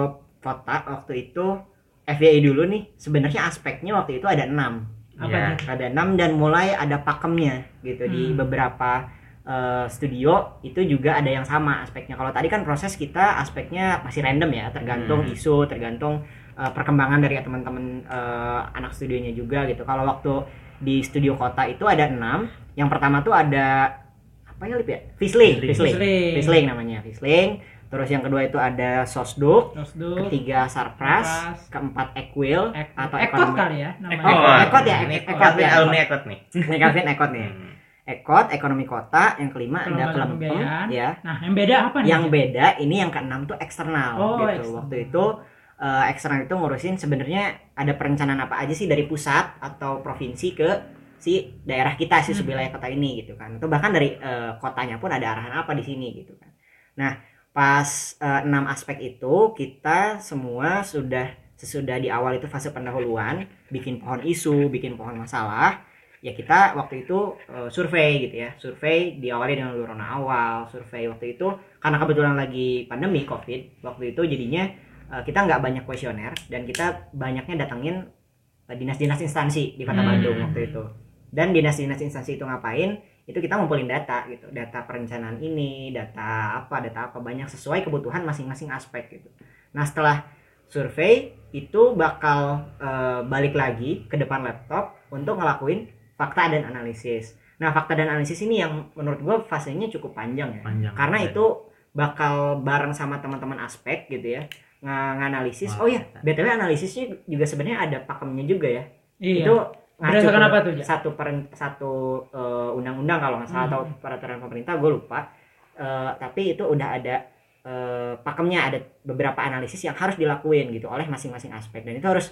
kota waktu itu FYI dulu nih sebenarnya aspeknya waktu itu ada enam Apa Iya. aja? ada enam dan mulai ada pakemnya gitu di Hmm. beberapa eh, studio itu juga ada yang sama aspeknya kalau tadi kan proses kita aspeknya masih random ya tergantung Hmm. isu tergantung eh, perkembangan dari teman-teman eh, anak studionya juga gitu kalau waktu di studio kota itu ada enam yang pertama tuh ada apa ya Lip ya Fisling Fisling. Fisling namanya Fisling terus yang kedua itu ada Sosduk dulu ketiga Sarpras, Sarpras. keempat Equil Ek- atau Ekot kali ya namanya. Ekot. Ekot ya, Ekot Ekot ya, nih, alumni Ekot. Ekot nih. Ini Calvin Ekot nih. Hmm. Ekot, ekonomi kota, yang kelima ada Kelembagaan kelempem, pembiayaan. ya. Nah, yang beda apa nih? Yang beda ini yang keenam tuh eksternal Oh, gitu. eksternal. Waktu itu eh, eksternal itu ngurusin sebenarnya ada perencanaan apa aja sih dari pusat atau provinsi ke si daerah kita sih Hmm. kota ini gitu kan. Atau bahkan dari eh, kotanya pun ada arahan apa di sini gitu kan. Nah, pas eh, enam aspek itu kita semua sudah sesudah di awal itu fase pendahuluan bikin pohon isu, bikin pohon masalah ya kita waktu itu eh, survei gitu ya. Survei diawali dengan lurona awal survei waktu itu karena kebetulan lagi pandemi covid waktu itu jadinya eh, kita nggak banyak kuesioner dan kita banyaknya datengin eh, dinas-dinas instansi di kota Hmm. Bandung waktu itu. Dan dinas-dinas instansi itu ngapain itu kita ngumpulin data gitu data perencanaan ini data apa data apa banyak sesuai kebutuhan masing-masing aspek gitu nah setelah survei itu bakal eh, balik lagi ke depan laptop untuk ngelakuin fakta dan analisis. Nah, fakta dan analisis ini yang menurut gue fasenya cukup panjang ya. Panjang. Karena itu bakal bareng sama teman-teman aspek gitu ya. Ng- nganalisis. Wah, Oh iya, BTW analisisnya juga sebenarnya ada pakemnya juga ya. Iya. Itu Berdasarkan ke apa tuh, Ja? Satu peren- satu eh, undang-undang kalau nggak salah Hmm. atau peraturan pemerintah gue lupa. Eh, tapi itu udah ada eh, pakemnya ada beberapa analisis yang harus dilakuin gitu oleh masing-masing aspek dan itu harus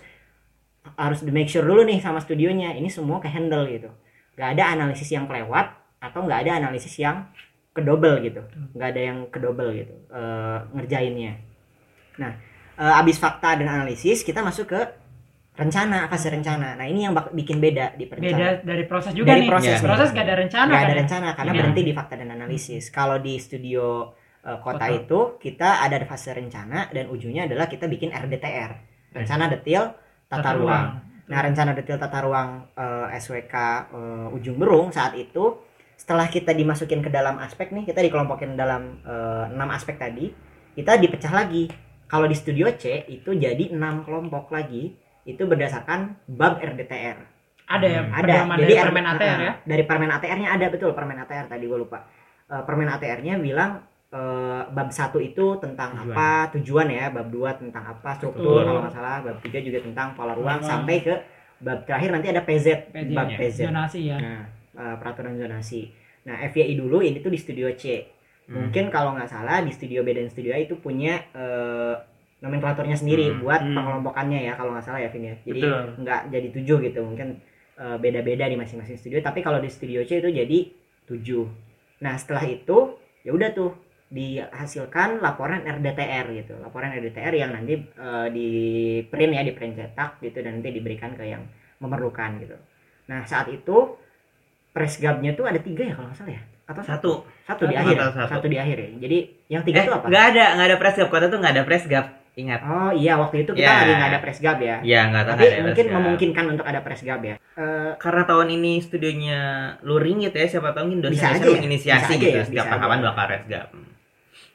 harus di make sure dulu nih sama studionya ini semua ke handle gitu nggak ada analisis yang kelewat atau nggak ada analisis yang kedobel gitu nggak ada yang kedobel gitu eh, ngerjainnya nah eh, abis fakta dan analisis kita masuk ke rencana fase rencana nah ini yang bak- bikin beda di Beda perencanaan dari proses juga Dari nih. proses, proses, proses gak ada rencana kan ada ya? rencana karena Iya. berhenti di fakta dan analisis kalau di studio eh, kota, Kota. itu kita ada fase rencana dan ujungnya adalah kita bikin RDTR rencana detil tata, ruang. Nah, rencana detail tata ruang eh, SWK eh, ujung berung saat itu setelah kita dimasukin ke dalam aspek nih, kita dikelompokin dalam enam aspek tadi, kita dipecah lagi. Kalau di studio C itu jadi enam kelompok lagi, itu berdasarkan bab RDTR. Ada ya, Ada. pedoman Jadi dari permen ATR ya. Dari permen ATR-nya ada betul permen ATR tadi gue lupa. Eh, permen ATR-nya bilang eh, bab satu itu tentang Tujuan. apa tujuan ya, bab 2 tentang apa struktur Betul. kalau nggak salah, bab 3 juga tentang pola ruang sampai ke bab terakhir nanti ada PZ, PZ, bab ya. PZ. Zonasi ya. Nah, eh, peraturan zonasi. Nah, FYI dulu ini tuh di studio C. Hmm. Mungkin kalau nggak salah di studio B dan studio A itu punya eh, nomenklaturnya sendiri Hmm. buat Hmm. pengelompokannya ya kalau nggak salah ya Vin ya. Jadi nggak jadi tujuh gitu mungkin eh, beda-beda di masing-masing studio. Tapi kalau di studio C itu jadi tujuh. Nah setelah itu ya udah tuh dihasilkan laporan RDTR gitu. Laporan RDTR yang nanti eh, di print ya di print cetak gitu dan nanti diberikan ke yang memerlukan gitu. Nah saat itu presgabnya tuh ada tiga ya kalau nggak salah ya atau Satu. satu di Satu akhir ya? satu? satu di akhir ya jadi yang tiga Eh, itu apa nggak ada, nggak ada presgap. Kota tuh nggak ada presgap. Ingat. oh iya waktu itu kita Ya. lagi nggak ada presgab ya Iya, nggak tahu tapi ada mungkin memungkinkan untuk ada presgab ya Eh, karena tahun ini studionya luring gitu ya siapa tahu mungkin Bisa dosen-dosen aja ya, menginisiasi bisa aja gitu ya, setiap bisa tahapan bakal resgap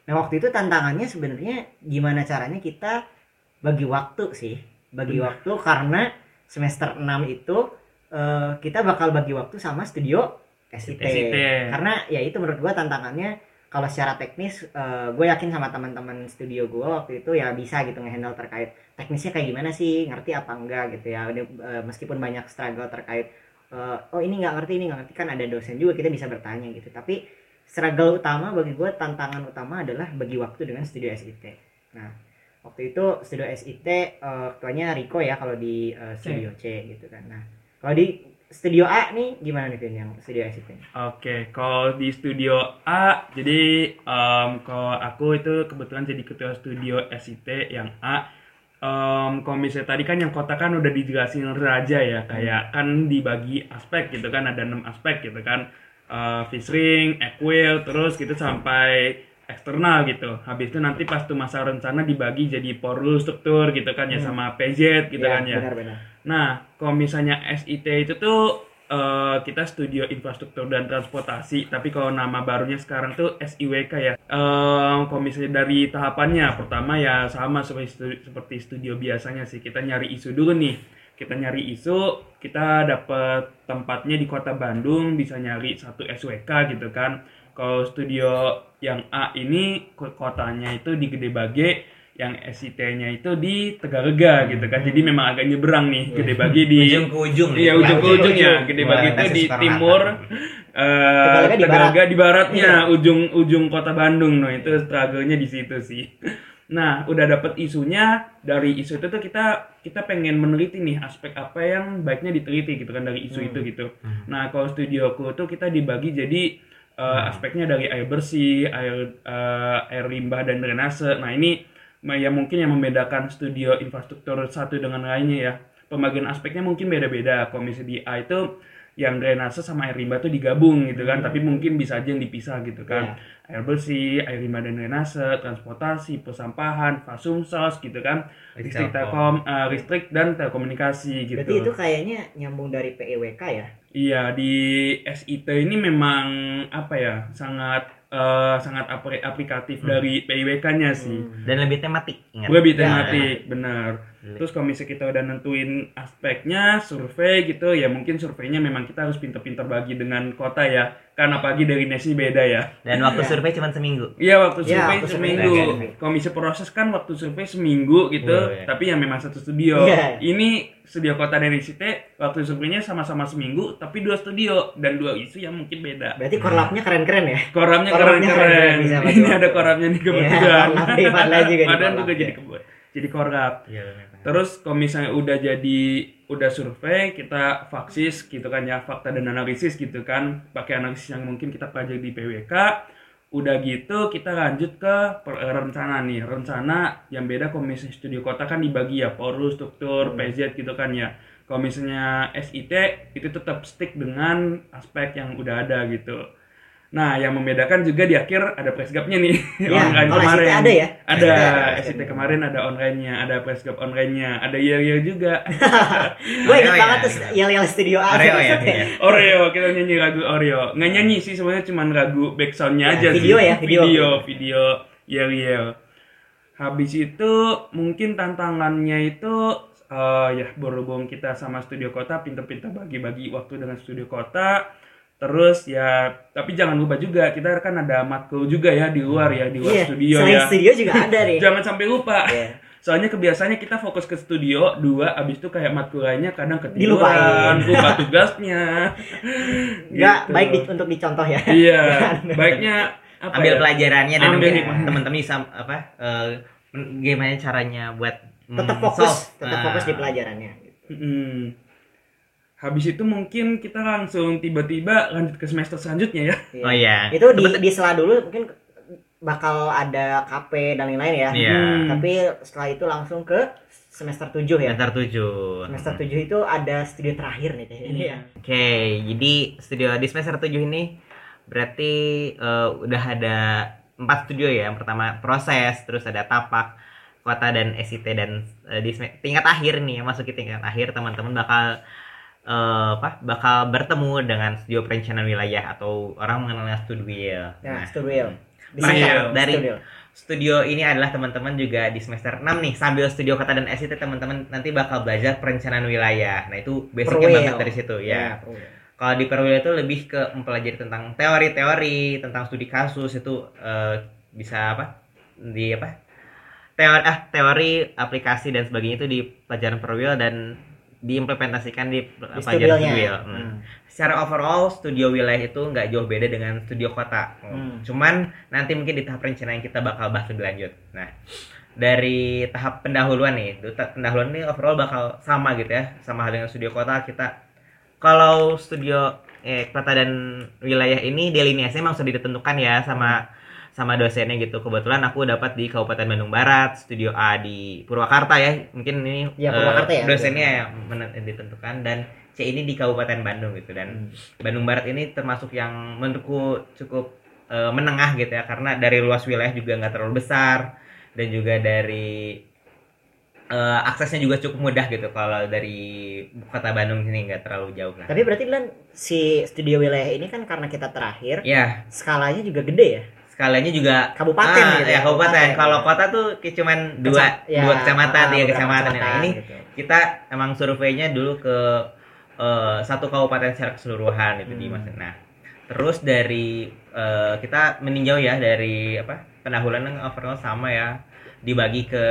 nah waktu itu tantangannya sebenarnya gimana caranya kita bagi waktu sih bagi Benar. waktu karena semester 6 itu eh, kita bakal bagi waktu sama studio SIT. SIT. karena ya itu menurut gua tantangannya kalau secara teknis gue yakin sama teman-teman studio gue waktu itu ya bisa gitu ngehandle terkait teknisnya kayak gimana sih ngerti apa enggak gitu ya. Udah, eh, meskipun banyak struggle terkait eh, oh ini nggak ngerti ini nggak ngerti kan ada dosen juga kita bisa bertanya gitu. Tapi struggle utama bagi gue tantangan utama adalah bagi waktu dengan studio SIT nah waktu itu studio SIT eh, ketuanya Riko ya kalau di eh, studio C gitu kan. Nah kalau di studio A nih gimana nih Vin yang studio SIT Oke, kalau di studio A, jadi em, kalau aku itu kebetulan jadi ketua studio SIT yang A. Em, kalau misalnya tadi kan yang kota kan udah dijelasin Raja ya, kayak kan dibagi aspek gitu kan, ada enam aspek gitu kan. Eh, fish ring, equil, terus gitu sampai eksternal gitu. Habis itu nanti pas tuh masa rencana dibagi jadi porul struktur gitu kan ya sama PZ gitu kan ya. benar-benar Nah, kalau misalnya SIT itu tuh eh, kita studio infrastruktur dan transportasi, tapi kalau nama barunya sekarang tuh SIWK ya. Eh, kalau misalnya dari tahapannya, pertama ya sama seperti stu- seperti studio biasanya sih, kita nyari isu dulu nih. Kita nyari isu, kita dapat tempatnya di kota Bandung, bisa nyari satu SWK gitu kan. Kalau studio yang A ini ko- kotanya itu di Gede Bage, yang SIT-nya itu di Tegalega gitu kan. Jadi memang agak nyebrang nih, Gede Bage di ujung ke ujung Iya gitu. ujung ke Ujung ya. ujung. Gede Bage itu di timur, eh Tegalega di Tegalega barat. di baratnya, Iya. ujung ujung kota Bandung. No itu struggle-nya di situ sih. Nah, udah dapet isunya dari isu itu tuh kita kita pengen meneliti nih aspek apa yang baiknya diteliti gitu kan dari isu itu gitu. Nah, kalau studioku tuh kita dibagi jadi eh, aspeknya dari air bersih, air eh, air limbah dan drainase. Nah, ini ma- ya mungkin yang membedakan studio infrastruktur satu dengan lainnya ya. Pembagian aspeknya mungkin beda-beda. Komisi di itu yang drainase sama air limbah tuh digabung gitu kan, tapi mungkin bisa aja yang dipisah gitu kan. Air bersih, air limbah dan drainase, transportasi, persampahan, fasumsos gitu kan. Listrik telkom, eh, listrik dan telekomunikasi gitu. berarti itu kayaknya nyambung dari PEWK ya Iya di SIT ini memang apa ya sangat eh, sangat apli- aplikatif dari PIWK-nya sih. dan lebih tematik ingat Lebih Ya. tematik, benar. Terus kalau misalnya kita udah nentuin aspeknya, survei gitu, ya mungkin surveinya memang kita harus pinter-pinter bagi dengan kota ya. Kan apalagi dari nesnya beda ya. dan waktu survei cuma seminggu Iya waktu Ya, survei waktu seminggu. survei. Kalau misalnya proses kan waktu survei seminggu gitu, Oh, iya. tapi yang memang satu studio. Iya. Ini studio kota dari SIT waktu surveinya sama-sama seminggu, tapi dua studio dan dua isu yang mungkin beda. berarti korlapnya keren-keren ya Koramnya Koramnya keren-keren. Ini ada koramnya nih Iya, kebetulan. Padahal juga di Padahal korlap, juga ya. jadi kebun. Jadi korap. Iya, Terus kalau misalnya udah jadi udah survei, kita faksis gitu kan ya, fakta dan analisis gitu kan, pakai analisis yang mungkin kita pelajari di PWK. Udah gitu kita lanjut ke per- rencana nih. Rencana yang beda komisi studio kota kan dibagi ya, porus, struktur, PZ gitu kan ya. Kalau misalnya SIT itu tetap stick dengan aspek yang udah ada gitu. Nah, yang membedakan juga di akhir ada presgapnya nih. Iya, online kalau kemarin. SIT ada ya? Ada. SIT kemarin ada online-nya, ada presgap online-nya, ada year-year juga. gue inget Oreo ya, banget tuh gitu. yel yel studio A Oreo ya, maksudnya. iya. Oreo, kita nyanyi lagu Oreo. Nggak nyanyi sih sebenarnya cuma lagu backsound-nya Ya, aja video sih. ya, video. video, video yel-yel. Habis itu mungkin tantangannya itu eh, ya berhubung kita sama studio kota pinter-pinter bagi-bagi waktu dengan studio kota. Terus ya, tapi jangan lupa juga kita kan ada matkul juga ya di luar ya, di luar Iya, studio selain ya. studio juga ada nih Jangan sampai lupa. Iya. Soalnya kebiasaannya kita fokus ke studio, dua, abis itu kayak matkul lainnya kadang Dilupain. ketiduran, lupa tugasnya. nggak Gitu. baik di, untuk dicontoh ya Iya, baiknya apa ambil ya? pelajarannya dan Ambil teman-teman bisa apa eh, gimana caranya buat mm, tetap fokus solve. tetap Nah, fokus di pelajarannya Mm-mm. Habis itu mungkin kita langsung tiba-tiba lanjut ke semester selanjutnya ya. oh iya itu di di sela dulu mungkin bakal ada KP dan lain-lain ya Iya. Hmm. tapi setelah itu langsung ke semester 7 ya semester tujuh semester 7 itu ada studio terakhir nih kayaknya Iya. ya Oke, jadi studio di semester 7 ini berarti eh, udah ada empat studio ya. Yang pertama proses, terus ada tapak, kota dan SIT dan eh, di tingkat akhir nih, masuki tingkat akhir teman-teman bakal eh, apa? Bakal bertemu dengan studio perencanaan wilayah atau orang mengenalnya studio. nah Nah, studio Studio. dari studio studio ini adalah teman-teman juga di semester 6 nih sambil studio kota dan SIT teman-teman nanti bakal belajar perencanaan wilayah. Nah, itu basicnya Perwil. banget dari situ ya. perlu. kalau di perwira itu lebih ke mempelajari tentang teori-teori tentang studi kasus itu eh, bisa apa di apa teori ah teori aplikasi dan sebagainya itu di pelajaran perwira dan diimplementasikan di, Di pelajaran studio. Hmm. Hmm. Secara overall studio wilayah itu nggak jauh beda dengan studio kota. Hmm. Cuman nanti mungkin di tahap perencanaan kita bakal bahas lebih lanjut. Nah, dari tahap pendahuluan nih, pendahuluan ini overall bakal sama gitu ya, sama hal dengan studio kota kita. Kalau studio eh, kota dan wilayah ini delineasinya memang sudah ditentukan ya sama sama dosennya gitu. Kebetulan aku dapat di Kabupaten Bandung Barat, studio A di Purwakarta ya. Mungkin ini eh, Purwakarta ya. dosennya yang men- ditentukan dan C ini di Kabupaten Bandung gitu dan Bandung Barat ini termasuk yang menurutku cukup eh, menengah gitu ya karena dari luas wilayah juga nggak terlalu besar dan juga dari eh, aksesnya juga cukup mudah gitu kalau dari kota Bandung sini nggak terlalu jauh lah. Tapi berarti Lan si studio wilayah ini kan karena kita terakhir Ya skalanya juga gede ya. Skalanya juga Kabupaten ah, gitu ya ya, kabupaten. kabupaten. Kalau kota tuh kayak cuman dua Kecam- ya, dua kecamatan ah, tiga beberapa kecamatan. Nah, ini gitu. kita emang surveinya dulu ke eh, satu kabupaten secara keseluruhan itu di Hmm. Mas. Nah, terus dari eh, kita meninjau ya dari apa pendahuluan yang overall sama ya dibagi ke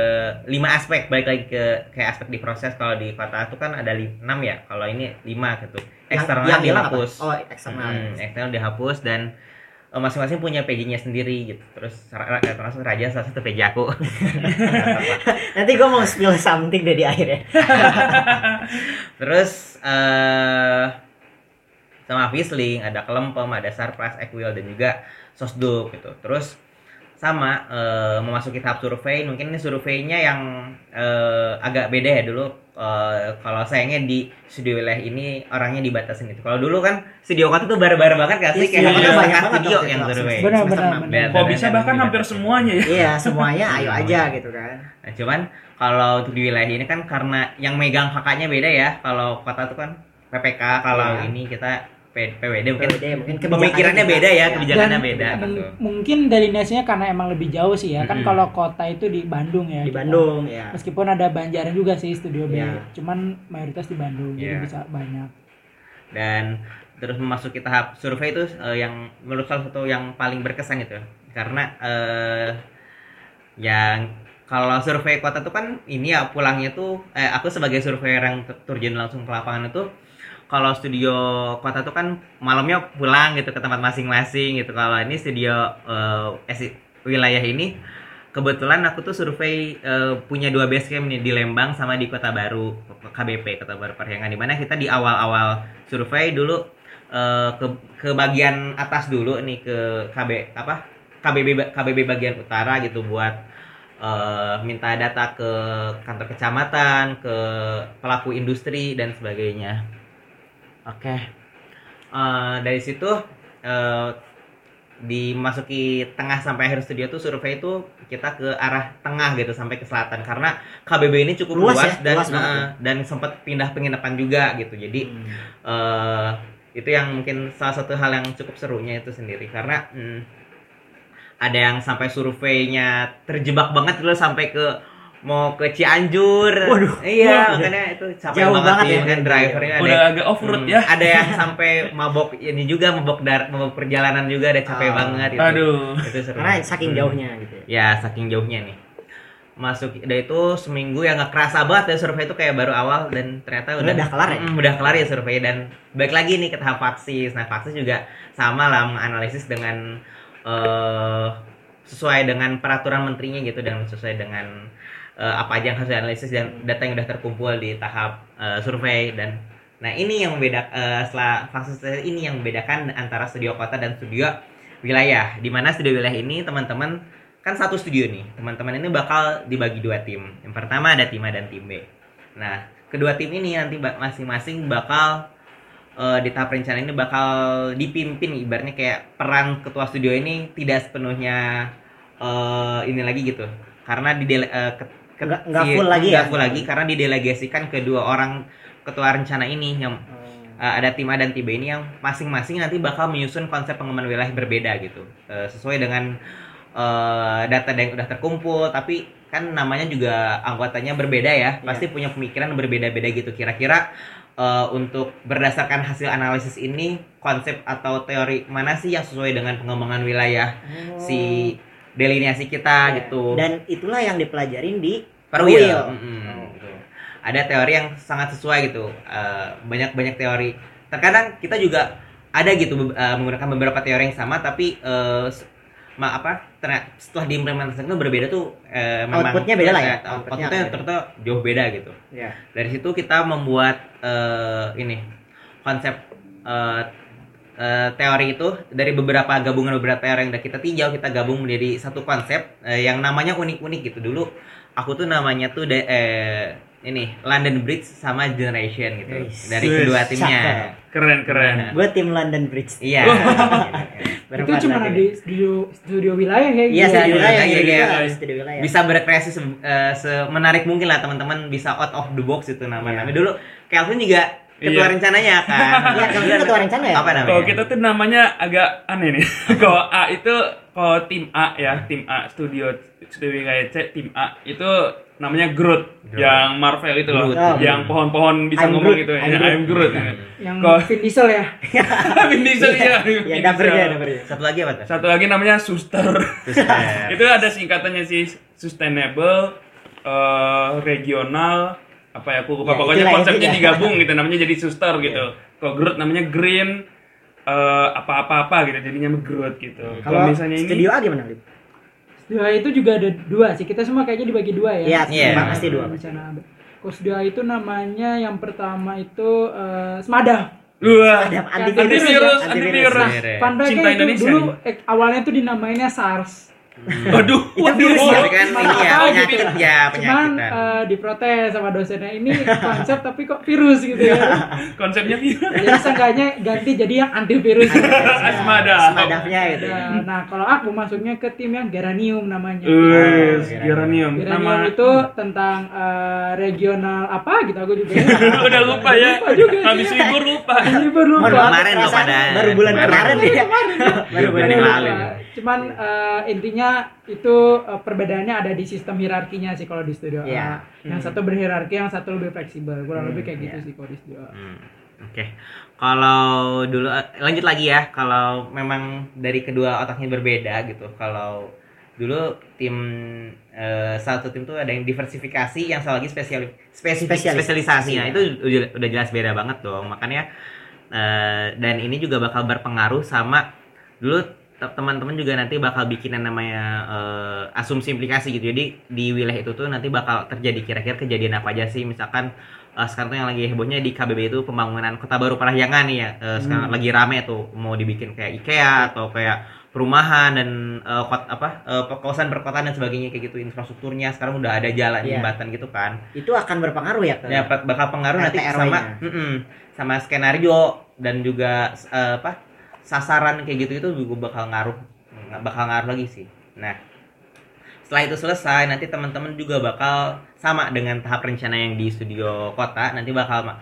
lima aspek balik lagi ke kayak aspek di proses kalau di kota itu kan ada enam ya kalau ini lima gitu Yang- yang apa? dihapus Oh, eksternal. Hmm, eksternal dihapus dan masing-masing punya PJ-nya sendiri gitu terus termasuk Raja salah satu PJ aku Nanti gue mau spill something dari akhir ya. Terus eh sama Visling, ada Kelempem, ada Sarpras, Equil dan juga Sosduk gitu. Terus sama eh, memasuki tahap survei, mungkin ini surveinya yang eh, agak beda ya dulu. eh, kalau sayangnya di studio wilayah ini orangnya dibatasin gitu. Kalau dulu kan studio kota tuh bar-bar banget gak Iya, sih? Kayak studionya hampir banyak setengah banget studio yang survei. Benar, Kok bisa bahkan dibatasi. hampir semuanya ya? Iya, semuanya ayo aja gitu kan. Nah, cuman kalau untuk di wilayah ini kan karena yang megang kakaknya beda ya. Kalau kota tuh kan PPK, kalau Iya. ini kita P- PWD mungkin PWD, mungkin pemikirannya beda ya, kebijakannya Dan beda gitu. mungkin delineasinya karena emang lebih jauh sih ya kan Mm-mm. kalau kota itu di Bandung ya Di kita. Bandung ya. meskipun ada Banjaran juga sih studio B Iya. cuman mayoritas di Bandung jadi Iya. bisa banyak Dan terus memasuki tahap survei itu eh, yang menurut salah satu yang paling berkesan itu. Karena eh yang kalau survei kota tuh kan ini ya pulangnya tuh eh, aku sebagai surveyor yang ter- terjun langsung ke lapangan itu kalau studio kota tuh kan malamnya pulang gitu ke tempat masing-masing gitu kalau ini studio esi- wilayah ini kebetulan aku tuh survei eh, punya dua base camp nih di Lembang sama di Kota Baru KBP Kota Baru Parahyangan di mana kita di awal-awal survei dulu eh, ke ke bagian atas dulu nih ke KB apa KBB KBB bagian utara gitu buat eh, minta data ke kantor kecamatan, ke pelaku industri dan sebagainya. Oke. Eh, dari situ eh, dimasuki tengah sampai akhir studio tuh survei itu kita ke arah tengah gitu sampai ke selatan karena KBB ini cukup Luas luas, ya, dan luas banget eh, dan sempat pindah penginapan juga gitu. Jadi Hmm. eh itu yang mungkin salah satu hal yang cukup serunya itu sendiri karena hmm, ada yang sampai surveinya terjebak banget dulu sampai ke mau ke Cianjur. Waduh. Iya, Waduh. makanya itu capek Jauh banget, banget ya. kan drivernya ada Udah agak off road Hmm, ya. Ada yang sampai mabok ini juga mabok dar mabok perjalanan juga ada capek Ah. banget itu. Aduh. Itu seru. Karena saking Hmm. jauhnya gitu ya. Ya, saking jauhnya nih. Masuk udah itu seminggu yang nggak kerasa banget ya survei itu kayak baru awal dan ternyata Udah, udah udah kelar ya? Mm, udah kelar ya survei dan balik lagi nih ke tahap vaksis. Nah, vaksis juga sama lah menganalisis dengan eh sesuai dengan peraturan menterinya gitu dan sesuai dengan eh, apa aja yang harus dianalisis dan data yang udah terkumpul di tahap eh, survei dan nah ini yang membeda eh, setelah vaksis ini yang membedakan antara studio kota dan studio wilayah. Di mana studio wilayah ini teman-teman kan satu studio nih teman-teman ini bakal dibagi dua tim. Yang pertama ada tim A dan tim B. Nah kedua tim ini nanti masing-masing bakal eh, di tahap rencana ini bakal dipimpin ibaratnya kayak peran ketua studio ini tidak sepenuhnya eh, ini lagi gitu. Karena di Nggak- nggak full lagi ya? full lagi karena didelegasikan kedua orang ketua rencana ini yang uh, ada tim A dan tim B ini yang masing-masing nanti bakal menyusun konsep pengembangan wilayah berbeda gitu. Uh, sesuai dengan uh, data yang udah terkumpul tapi kan namanya juga anggotanya berbeda ya. Pasti punya pemikiran berbeda-beda gitu. Kira-kira eh, untuk berdasarkan hasil analisis ini konsep atau teori mana sih yang sesuai dengan pengembangan wilayah si delineasi kita Ya. gitu. Dan itulah yang dipelajarin di Perwil. Perwil. Mm-mm, Oh. gitu. Ada teori yang sangat sesuai gitu. Eh, banyak-banyak teori. Terkadang kita juga ada gitu eh, menggunakan beberapa teori yang sama tapi s- ma apa setelah diimplementasikan itu berbeda tuh eh, memang Outputnya beda lah ya? Outputnya outputnya ternyata jauh beda gitu. Ya. Dari situ kita membuat eh, ini konsep eh, eh, teori itu dari beberapa gabungan beberapa teori yang udah kita tinjau kita gabung menjadi satu konsep eh, yang namanya unik-unik gitu dulu aku tuh namanya tuh de- eh, ini London Bridge sama Generation gitu Wis. dari kedua timnya. Keren keren. Nah. Gue tim London Bridge. iya itu cuma ada di studio studio wilayah ya Iya, gitu. studio wilayah. iya, Iya, iya. iya. Studio wilayah. bisa berkreasi se- eh, semenarik mungkin lah teman-teman bisa out of the box itu namanya Iya. dulu Kelvin juga ketua Iya. rencananya kan Iya, kamu kan ketua rencana ya? apa namanya Kalau kita tuh namanya agak aneh nih. Kalau A itu kalau tim A ya, tim A studio studio kayak C tim A itu namanya Groot, Groot. yang Marvel itu loh, Groot. Oh. yang pohon-pohon bisa I'm ngomong Groot, gitu ya. I'm I'm Groot. yang Kalau Vin Diesel ya Vin Diesel ya. Iya, Vin dapurnya, dapurnya. satu lagi apa tuh Satu lagi namanya Suster. Suster. itu ada singkatannya sih sustainable, eh, regional, apa ya aku lupa Ya, pokoknya itulah konsepnya intinya. digabung gitu namanya jadi suster gitu. Kalau Groot namanya green eh, apa-apa-apa gitu jadinya Groot gitu. Kalau misalnya ini studio A gimana, Lip? studio A itu juga ada dua sih kita semua kayaknya dibagi dua ya Iya, Iya. memang pasti dua. Kalau studio A itu namanya yang pertama itu eh, Semada Wah, Ada Antivirus, antivirus, antivirus. antivirus. Antivirus. Fun Cinta itu Indonesia dulu nih. eh, awalnya tuh dinamainnya SARS Waduh, Itu waduh. virus ya? Tapi kan ini ya Apa penyakit gitu. ya cuman penyakitan. eh, diprotes sama dosennya ini konsep tapi kok virus gitu ya Konsepnya virus. jadi seenggaknya ganti jadi yang antivirus Asmada. Semadafnya gitu. Nah, nah, kalau aku masuknya ke tim yang geranium namanya Wes, Oh, geranium. geranium Nama itu tentang eh, regional apa gitu aku juga ya. udah lupa ya. Lupa juga Habis libur lupa. libur lupa maaf, Kemarin loh pada- baru bulan kemarin. kemarin ya. Baru bulan yang lalu. Cuman eh, intinya itu eh, perbedaannya ada di sistem hierarkinya sih kalau di studio A. Iya. Yang satu berhierarki, yang satu lebih fleksibel. Kurang Hmm, lebih kayak gitu iya. sih kalau di studio A. Hmm, Oke. Kalau dulu eh, lanjut lagi ya. Kalau memang dari kedua otaknya berbeda gitu. Kalau dulu tim eh, satu tim tuh ada yang diversifikasi, yang satu lagi spesial spesifik Spesialis. spesialisasi. Nah, Iya. itu udah, udah jelas beda banget dong. Makanya eh, dan ini juga bakal berpengaruh sama dulu teman-teman juga nanti bakal bikin yang namanya eh, asumsi implikasi gitu. Jadi di wilayah itu tuh nanti bakal terjadi kira-kira kejadian apa aja sih misalkan eh, sekarang tuh yang lagi hebohnya di KBB itu pembangunan kota baru Parahyangan ya. Eh, sekarang lagi rame tuh mau dibikin kayak IKEA atau kayak perumahan dan eh, kot, apa eh, kawasan perkotaan dan sebagainya kayak gitu infrastrukturnya sekarang udah ada jalan Iya. jembatan gitu kan Itu akan berpengaruh ya ke ya bak- bakal pengaruh nanti sama RW-nya. mm-mm, sama skenario dan juga eh, apa sasaran kayak gitu itu juga bakal ngaruh bakal ngaruh lagi sih. Nah setelah itu selesai nanti teman-teman juga bakal sama dengan tahap rencana yang di studio kota nanti bakal ma-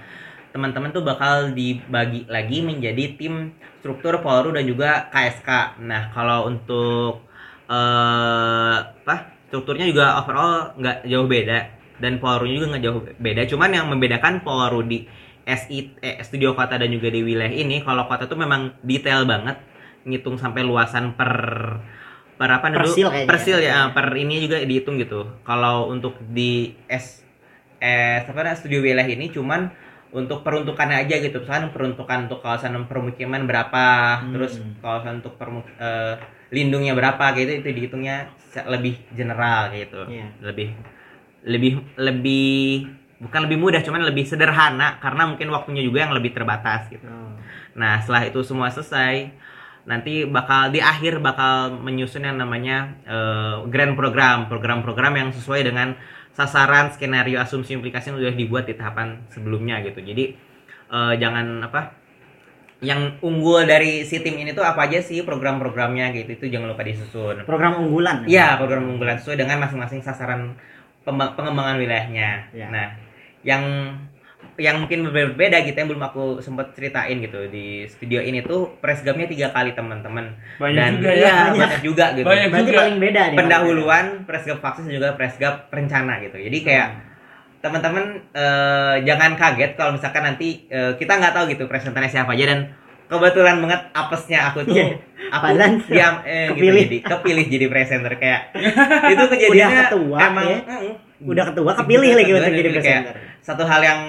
teman-teman tuh bakal dibagi lagi menjadi tim struktur Polru dan juga KSK nah kalau untuk eh apa strukturnya juga overall nggak jauh beda dan Polrunya juga nggak jauh beda. Cuman yang membedakan Polru di SI eh, studio kota dan juga di wilayah ini kalau kota tuh memang detail banget ngitung sampai luasan per per apa dulu? Persil persil ya per ini juga dihitung gitu. Kalau untuk di S S apa namanya, studio wilayah ini cuman untuk peruntukannya aja gitu. Misalkan peruntukan untuk kawasan permukiman berapa Hmm. terus kawasan untuk permu- eh, lindungnya berapa gitu itu dihitungnya lebih general gitu. Iya. lebih lebih lebih bukan lebih mudah cuman lebih sederhana karena mungkin waktunya juga yang lebih terbatas gitu Oh. Nah, setelah itu semua selesai, nanti bakal di akhir bakal menyusun yang namanya eh, grand program, program-program yang sesuai dengan sasaran, skenario, asumsi, implikasi yang sudah dibuat di tahapan sebelumnya gitu. Jadi eh, jangan apa yang unggul dari si tim ini tuh apa aja sih program-programnya gitu itu jangan lupa disusun. Program unggulan. Iya, program unggulan sesuai dengan masing-masing sasaran pengembangan wilayahnya. Iya. Nah, yang yang mungkin berbeda gitu yang belum aku sempat ceritain gitu di studio ini tuh presgamnya tiga kali teman-teman. Banyak Dan juga ya. iya, Banyak. banyak juga gitu. Banyak Berarti juga. paling beda nih. Pendahuluan presgap vaksin dan juga presgap rencana gitu. Jadi kayak teman-teman eh, jangan kaget kalau misalkan nanti eh, kita nggak tahu gitu presenternya siapa aja dan kebetulan banget apesnya aku tuh aku Padahal diam eh, kepilih. gitu, jadi kepilih jadi presenter kayak itu kejadiannya ketua, emang ya. mm, Udah ketua kepilih Udah lagi ketua, untuk jadi jadi kayak presenter. Satu hal yang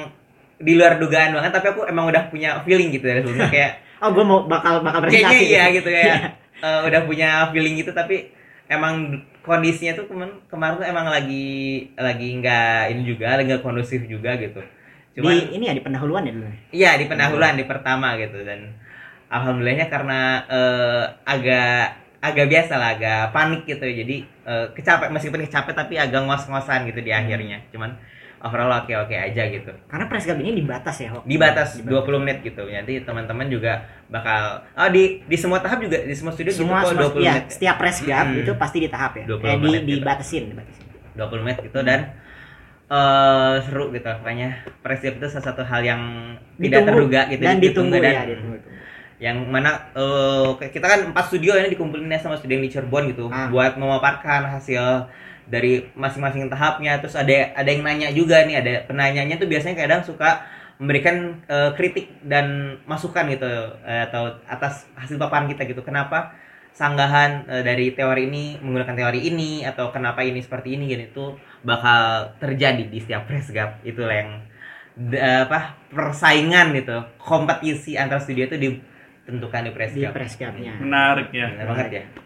di luar dugaan banget tapi aku emang udah punya feeling gitu dari sebelumnya kayak Oh, gue mau bakal bakal kayaknya presentasi. iya gitu kayak eh, udah punya feeling gitu tapi emang kondisinya tuh kemarin kemarin tuh emang lagi lagi nggak ini juga lagi nggak kondusif juga gitu cuman Di ini ya di pendahuluan ya dulu. iya di pendahuluan di pertama gitu dan alhamdulillahnya karena eh, agak agak biasa lah agak panik gitu jadi eh, kecapek meskipun kecapek tapi agak ngos-ngosan gitu di akhirnya cuman overall oke oke aja gitu Karena press gap ini dibatas ya, Hok. di batas 20 menit gitu nanti teman-teman juga bakal oh di di semua tahap juga di semua studio Semua, gitu semua kok 20 ya, menit setiap press gap Hmm. itu pasti di tahap ya. 20 Kayak di menit gitu. dibatasin, dibatasin. 20 menit gitu dan eh seru gitu makanya press gap itu salah satu hal yang tidak Ditunggu. terduga gitu dan ditunggu dan ya, ditunggu. yang mana eh, kita kan empat studio ini dikumpulin sama studio yang di Cirebon gitu Ah. buat memaparkan hasil dari masing-masing tahapnya. Terus ada ada yang nanya juga nih ada penanyanya tuh biasanya kadang suka memberikan eh, kritik dan masukan gitu eh, atau atas hasil paparan kita gitu. Kenapa sanggahan eh, dari teori ini menggunakan teori ini atau kenapa ini seperti ini gitu. Itu bakal terjadi di setiap press gap. Itulah yang apa persaingan gitu. Kompetisi antar studio itu ditentukan di press Di gap. press gapnya. Menarik ya. Bener banget ya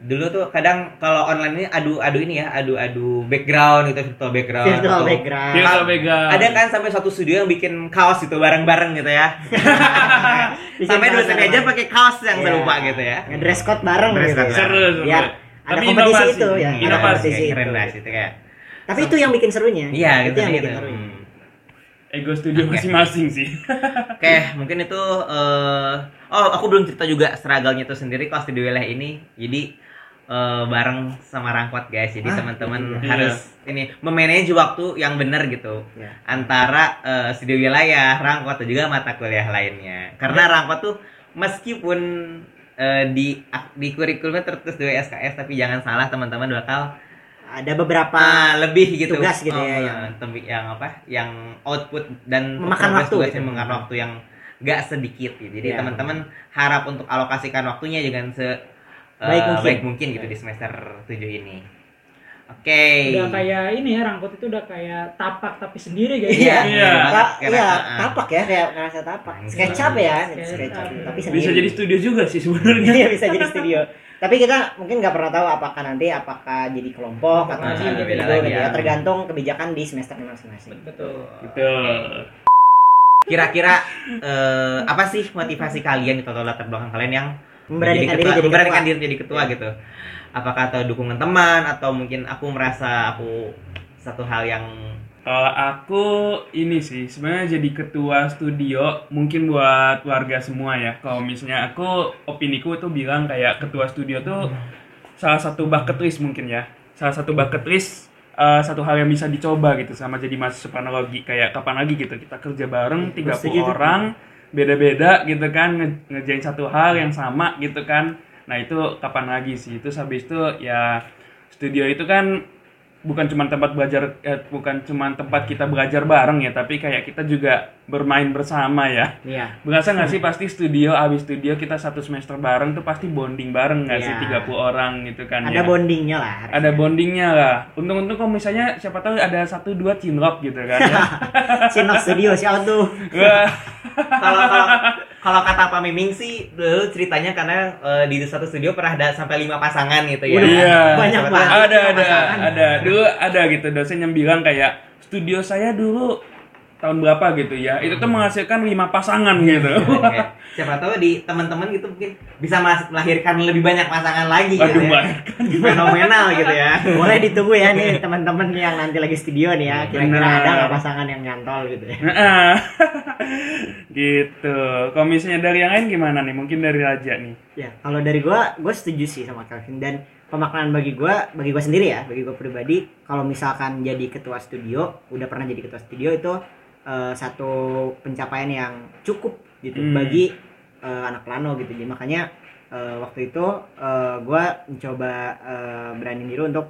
dulu tuh kadang kalau online ini adu adu ini ya adu adu background gitu virtual background Virtual atau- background. Virtual background. ada kan sampai satu studio yang bikin kaos gitu bareng-bareng gitu ya Bikin sampai dosen bareng. aja pakai kaos yang Iya. serupa gitu ya Ngedress code bareng Dress gitu. code ya. Seru, seru. Biar ada Tapi kompetisi inovasi. itu ya. ada Inovasi. kayak itu. keren lah itu kayak Tapi itu yang bikin serunya. iya itu gitu yang bikin gitu serunya. Hmm. Ego studio masing-masing sih. Oke, mungkin itu eh oh aku belum cerita juga struggle-nya itu sendiri kalau studio wilayah ini. Jadi eh, bareng sama Rangkot guys. Jadi Ah, teman-teman iya. harus ini memanage waktu yang benar gitu. Ya. Antara eh, studio wilayah, Rangkot dan juga mata kuliah lainnya. Karena Rangkot tuh meskipun eh, di di kurikulumnya tertulis dua SKS tapi jangan salah teman-teman bakal Ada beberapa Ah, lebih gitu tugas gitu ya, Oh, yang- tembi- yang apa yang output dan Memakan waktu gitu. memakan waktu yang gak sedikit gitu. jadi Iya. teman-teman harap untuk alokasikan waktunya dengan se Baik baik, mungkin. mungkin gitu di semester 7 ini oke Udah kayak ini ya rangkut itu udah kayak tapak tapi sendiri guys. Iya. Iya. Iya, tapak ya kayak ngerasa tapak. Nah, SketchUp ya, SketchUp. SketchUp. Tapi sendiri. Bisa jadi studio juga sih sebenarnya. Iya, bisa jadi studio. Tapi kita mungkin nggak pernah tahu apakah nanti apakah jadi kelompok atau Ah, jadi beda individu lagi gitu ya. ya. Tergantung kebijakan di semester masing-masing. Betul. Betul. kira-kira eh, apa sih motivasi kalian gitu atau latar belakang kalian yang Memberanikan diri ketua, jadi memberanikan ketua. diri jadi ketua gitu apakah atau dukungan teman atau mungkin aku merasa aku satu hal yang Kalau aku ini sih sebenarnya jadi ketua studio mungkin buat warga semua ya. Kalau misalnya aku opiniku tuh bilang kayak ketua studio tuh salah satu bucket list mungkin ya. Salah satu bucket list eh, satu hal yang bisa dicoba gitu sama jadi mahasiswa panologi kayak kapan lagi gitu kita kerja bareng 30 setuju tuh. orang beda-beda gitu kan nge- ngerjain satu hal yang sama gitu kan. Nah, itu kapan lagi sih? Terus habis itu ya studio itu kan bukan cuma tempat belajar eh, bukan cuma tempat kita belajar bareng ya tapi kayak kita juga bermain bersama ya Iya. berasa nggak sih pasti studio abis studio kita satu semester bareng tuh pasti bonding bareng nggak sih Iya. 30 orang gitu kan Ada ya bondingnya lah. harusnya. ada bondingnya lah untung-untung kalau misalnya siapa tahu ada satu dua cinlok gitu kan ya. Sinop Studio siapa tuh? Wah, kalau kalau kalau kata Pak Miming sih dulu ceritanya karena eh, di satu studio pernah ada sampai lima pasangan gitu ya. Iya. Banyak banget. ada ada pasangan. ada dulu ada gitu dosen yang bilang kayak studio saya dulu tahun berapa gitu ya itu tuh menghasilkan lima pasangan gitu Oke. Siapa tahu di teman-teman gitu mungkin bisa melahirkan lebih banyak pasangan lagi Aduh, gitu ya. Fenomenal gitu ya. Boleh ditunggu ya nih teman-teman yang nanti lagi studio nih ya. Kira-kira ada nggak pasangan yang nyantol gitu ya? Gitu. Kalau misalnya dari yang lain gimana nih? Mungkin dari Raja nih. Ya, kalau dari gua, gua setuju sih sama Calvin dan pemaknaan bagi gua, bagi gua sendiri ya, bagi gua pribadi, kalau misalkan jadi ketua studio, udah pernah jadi ketua studio itu eh, satu pencapaian yang cukup gitu Hmm. bagi eh, anak plano gitu. Jadi makanya eh, waktu itu eh, gua mencoba eh, berani diri untuk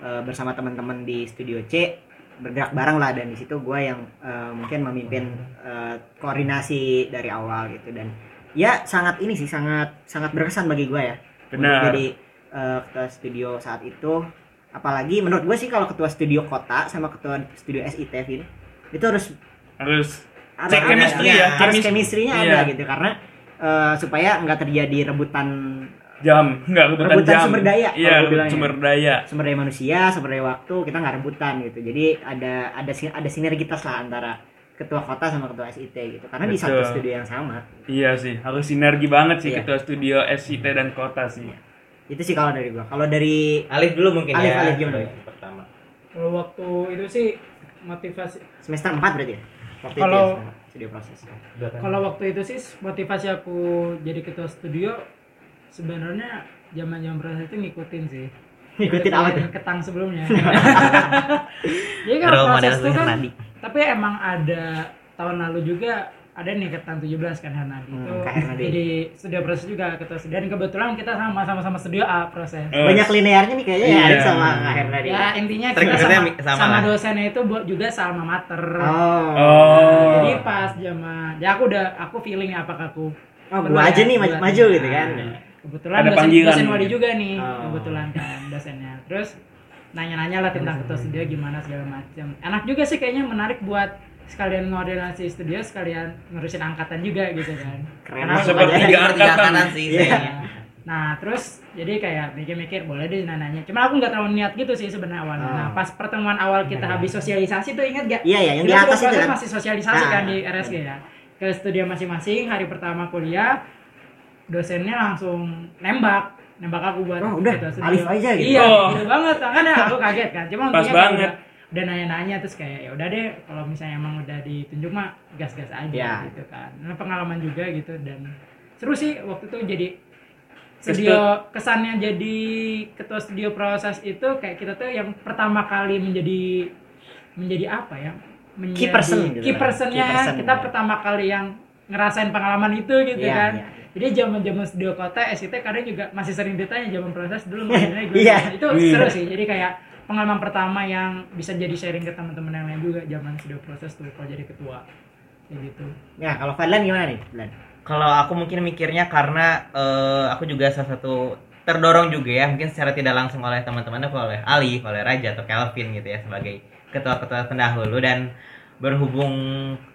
eh, bersama teman-teman di studio C bergerak bareng lah dan di situ gue yang eh, mungkin memimpin eh, koordinasi dari awal gitu dan ya sangat ini sih sangat sangat berkesan bagi gue ya Benar. jadi eh, ketua studio saat itu apalagi menurut gue sih kalau ketua studio kota sama ketua studio SIT Vin, itu harus harus ada- Cek chemistry iya, ya, harus chemistry. chemistry-nya Iya. ada gitu karena eh, supaya nggak terjadi rebutan jam nggak rebutan, Rebutan jam sumber daya, iya ya. sumber daya sumber daya manusia sumber daya waktu kita nggak rebutan gitu jadi ada ada sin- ada sinergitas lah antara ketua kota sama ketua SIT gitu karena di satu Betul. studio yang sama iya sih harus sinergi banget sih Iya. ketua studio SCT dan kota sih itu sih kalau dari gua kalau dari Alif dulu mungkin Alif, ya Alif, gimana? Pertama Kalau waktu itu sih motivasi semester 4 berarti ya waktu Kalau- itu ya, studio proses kalau waktu itu sih motivasi aku jadi ketua studio sebenarnya zaman zaman proses itu ngikutin sih. Ngikutin apa tuh? ketang sebelumnya. Jadi kan model proses itu kan tapi emang ada tahun lalu juga ada nih ketang 17 kan Hernadi Hmm, itu Kak Hernadi. jadi studio proses juga ketua studio dan kebetulan kita sama sama sama studio A proses. Eh, banyak linearnya nih kayaknya ya Iya. Sama Kak Hernadi. Ya intinya Trik kita sama, sama sama dosennya itu buat juga sama mater. Oh. Oh. Jadi pas zaman ya aku udah aku feeling apakah aku oh gua aja ya nih maju, maju gitu kan. Nah, kebetulan Ada dosen, panggilan dosen gitu. wali juga nih Oh. kebetulan kan dosennya. Terus nanya-nanya lah tentang ketua studio gimana segala macam enak juga sih kayaknya menarik buat sekalian ngoordinasi studio sekalian ngurusin angkatan juga gitu kan Keren Karena seperti tiga angkatan angkatan sih Iya. saya. Nah terus jadi kayak mikir-mikir boleh deh nanya. Cuma aku nggak terlalu niat gitu sih sebenarnya awalnya. Oh. Nah pas pertemuan awal kita habis sosialisasi tuh ingat gak? iya ya yang di Kita atas sudah itu proses kan masih sosialisasi Ah. kan di RSG ya. Ke studio masing-masing hari pertama kuliah dosennya langsung nembak nembak aku buat Oh, udah, studio. Alif aja gitu. Iya, Oh. gitu banget. Makanya aku kaget kan. Cuma Pas banget. udah- udah nanya-nanya terus kayak ya udah deh kalau misalnya emang udah ditunjuk mah gas-gas aja Ya. gitu kan. Nah, pengalaman juga gitu dan seru sih waktu itu jadi studio kesannya jadi ketua studio proses itu kayak kita tuh yang pertama kali menjadi menjadi apa ya menjadi Key person gitu key personnya Key person, kita ya. pertama kali yang ngerasain pengalaman itu gitu Iya, kan iya. jadi zaman zaman studio kota SIT kadang juga masih sering ditanya zaman proses dulu gue Iya. itu seru sih jadi kayak pengalaman pertama yang bisa jadi sharing ke teman-teman yang lain juga zaman studio proses tuh kalau jadi ketua. Kayak gitu. Ya kalau Fadlan gimana nih Fadlan? Kalau aku mungkin mikirnya karena eh, aku juga salah satu terdorong juga ya mungkin secara tidak langsung oleh teman-teman aku oleh Ali, oleh Raja atau Kelvin gitu ya sebagai ketua-ketua pendahulu dan berhubung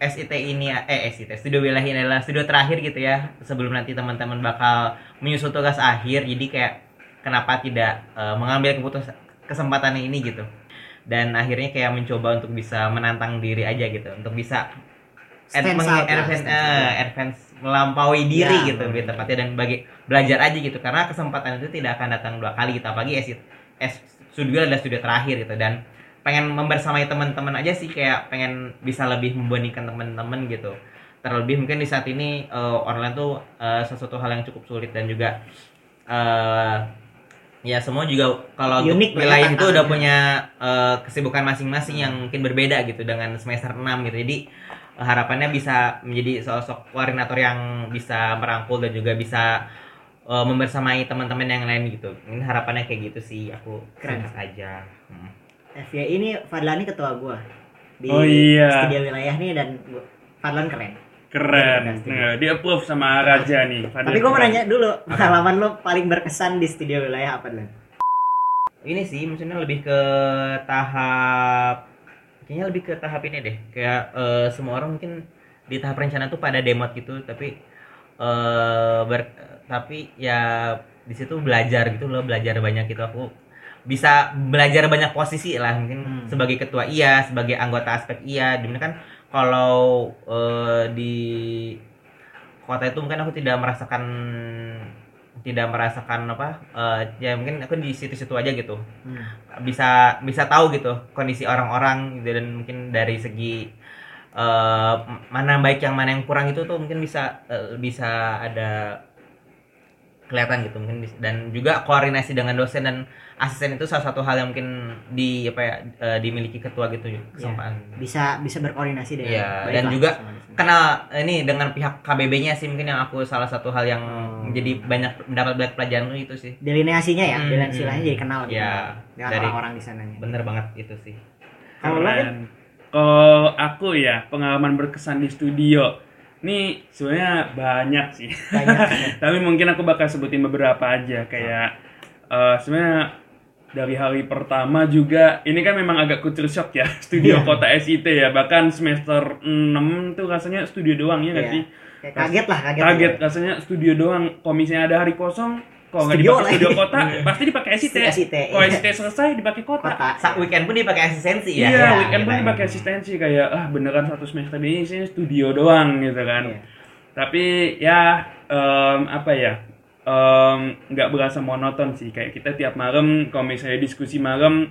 SIT ini eh SIT studio wilayah ini adalah studio terakhir gitu ya sebelum nanti teman-teman bakal menyusul tugas akhir jadi kayak kenapa tidak eh, mengambil keputusan kesempatan ini gitu. Dan akhirnya kayak mencoba untuk bisa menantang diri aja gitu. Untuk bisa meng- out lah, advance, eh, melampaui diri Ya, gitu lebih tepatnya dan bagi belajar aja gitu. Karena kesempatan itu tidak akan datang dua kali gitu. Apalagi S, S studio adalah studio terakhir gitu. Dan pengen membersamai teman-teman aja sih kayak pengen bisa lebih membandingkan teman-teman gitu. Terlebih mungkin di saat ini eh, online tuh eh, sesuatu hal yang cukup sulit dan juga eh ya semua juga kalau untuk Unik ya wilayah itu udah punya eh, kesibukan masing-masing yang mungkin berbeda gitu dengan semester 6 gitu jadi eh, harapannya bisa menjadi sosok koordinator yang bisa merangkul dan juga bisa eh, membersamai teman-teman yang lain gitu ini harapannya kayak gitu sih aku Keren. aja Hmm. FYI ini Fadlan ini ketua gua di Oh, iya. studio wilayah nih dan Fadlan keren keren. Nah, di approve sama Raja nih. Tapi gua mau nanya dulu pengalaman lo paling berkesan di studio wilayah apa Fadlan ini sih maksudnya lebih ke tahap kayaknya lebih ke tahap ini deh. Kayak eh, semua orang mungkin di tahap rencana tuh pada demot gitu tapi eh ber- tapi ya di situ belajar gitu loh belajar banyak gitu. Aku bisa belajar banyak posisi lah mungkin Hmm. sebagai ketua iya sebagai anggota aspek iya. Di mana kan kalau eh, di kota itu mungkin aku tidak merasakan tidak merasakan apa eh, ya mungkin aku di situ-situ aja gitu Hmm. bisa bisa tahu gitu kondisi orang-orang gitu dan mungkin dari segi eh, mana baik yang mana yang kurang itu tuh mungkin bisa eh, bisa ada kelihatan gitu mungkin dan juga koordinasi dengan dosen dan asisten itu salah satu hal yang mungkin di apa ya eh, dimiliki ketua gitu kesempatan. Bisa bisa berkoordinasi dengan Iya, baik dan juga kenal ini dengan pihak KBB-nya sih mungkin yang aku salah satu hal yang Hmm. menjadi banyak mendapat banyak pelajaran itu sih. Delineasinya ya? Hmm, delineasi hmm. wilayahnya jadi kenal gitu. Iya, dengan dari- orang-orang di sananya. bener banget itu sih. Kalau. Kalau aku ya pengalaman berkesan di studio. Nih sebenarnya banyak sih. Banyak. Tapi mungkin aku bakal sebutin beberapa aja kayak eh, sebenarnya dari hari pertama juga ini kan memang agak culture shock ya studio Iya. kota SIT ya bahkan semester 6 tuh rasanya studio doang ya nggak Iya. sih Kayak kaget lah, kaget. kaget juga. rasanya studio doang kalau misalnya ada hari kosong kalau nggak Studio dipakai studio kota pasti dipakai SIT SIT, kalau iya. SIT selesai dipakai kota, Kota. Sa weekend pun dipakai asistensi ya. Iya, Iya, weekend pun iya. dipakai asistensi kayak ah beneran satu semester ini sih studio doang gitu kan. Iya. Tapi ya em, apa ya? nggak berasa monoton sih kayak kita tiap malam kalau misalnya diskusi malam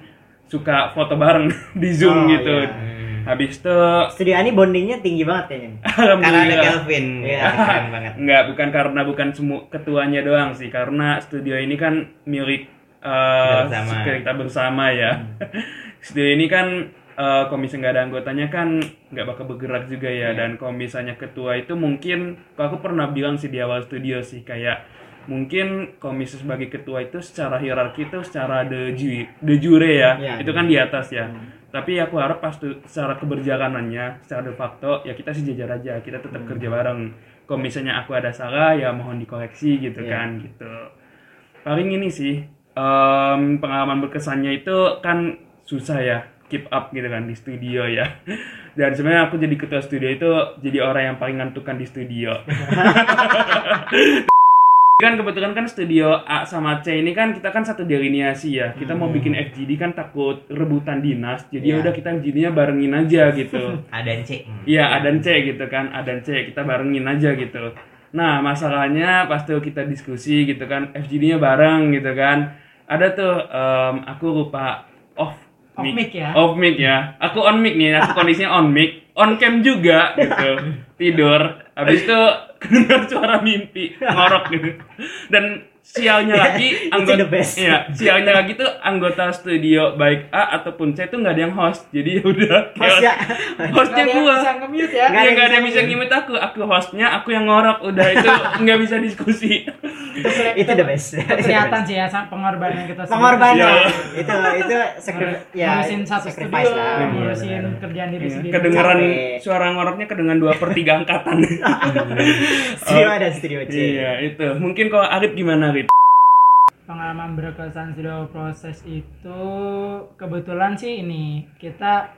suka foto bareng di Zoom Oh, gitu. iya. Hmm. Habis itu Studio ini bondingnya tinggi banget kayaknya. Karena ada Kelvin. Iya. Keren banget. Enggak, bukan karena bukan semua ketuanya doang sih, karena studio ini kan milik eh, Kita bersama. kita bersama ya. studio ini kan eh, kalau misalnya nggak ada anggotanya kan nggak bakal bergerak juga ya. Dan kalau misalnya ketua itu mungkin, kalau aku pernah bilang sih di awal studio sih kayak mungkin misalnya sebagai ketua itu secara hierarki itu secara de jure, de jure ya, Iya. itu kan di atas ya. Tapi aku harap pas tuh secara keberjalanannya, secara de facto ya kita sejajar aja, kita tetap kerja bareng. Kalau misalnya aku ada salah ya mohon dikoreksi gitu Iya. kan gitu. Paling ini sih em, pengalaman berkesannya itu kan susah ya keep up gitu kan di studio ya. Dan sebenarnya aku jadi ketua studio itu jadi orang yang paling ngantukan di studio. kan kebetulan kan studio A sama C ini kan kita kan satu delineasi ya. Kita mau bikin FGD kan takut rebutan dinas. Jadi Iya. ya udah kita FGD-nya barengin aja gitu. A dan C. Iya, A dan C gitu kan. A dan C kita barengin aja gitu. Nah, masalahnya pas tuh kita diskusi gitu kan, FGD-nya bareng gitu kan. Ada tuh em, aku lupa off Off mic ya? Off mic ya. Aku on mic nih, aku kondisinya on mic, on cam juga gitu. Tidur. Habis itu kedengar suara mimpi ngorok gitu. Dan sialnya lagi Itu the best. Iya, sialnya lagi tuh anggota studio baik A ataupun C tuh nggak ada yang host. Jadi ya udah Hostnya, hostnya Nggak ada yang gua bisa nge-mute ya? Nggak ya ada nggak ada yang bisa ngimit aku aku hostnya aku yang ngorok udah itu nggak bisa diskusi itu the best. kelihatan sih ya pengorbanan kita sendiri. Pengorbanan Iya. itu itu sakri- ya ngurusin satu studio, lah. ngurusin Iya, benar. kerjaan diri Iya, sendiri. kedengeran Capek. suara ngoroknya kedengeran dua per tiga angkatan Studio A dan studio C. iya itu mungkin kalau Arif gimana Arif Pengalaman berkesan studio proses itu kebetulan sih ini kita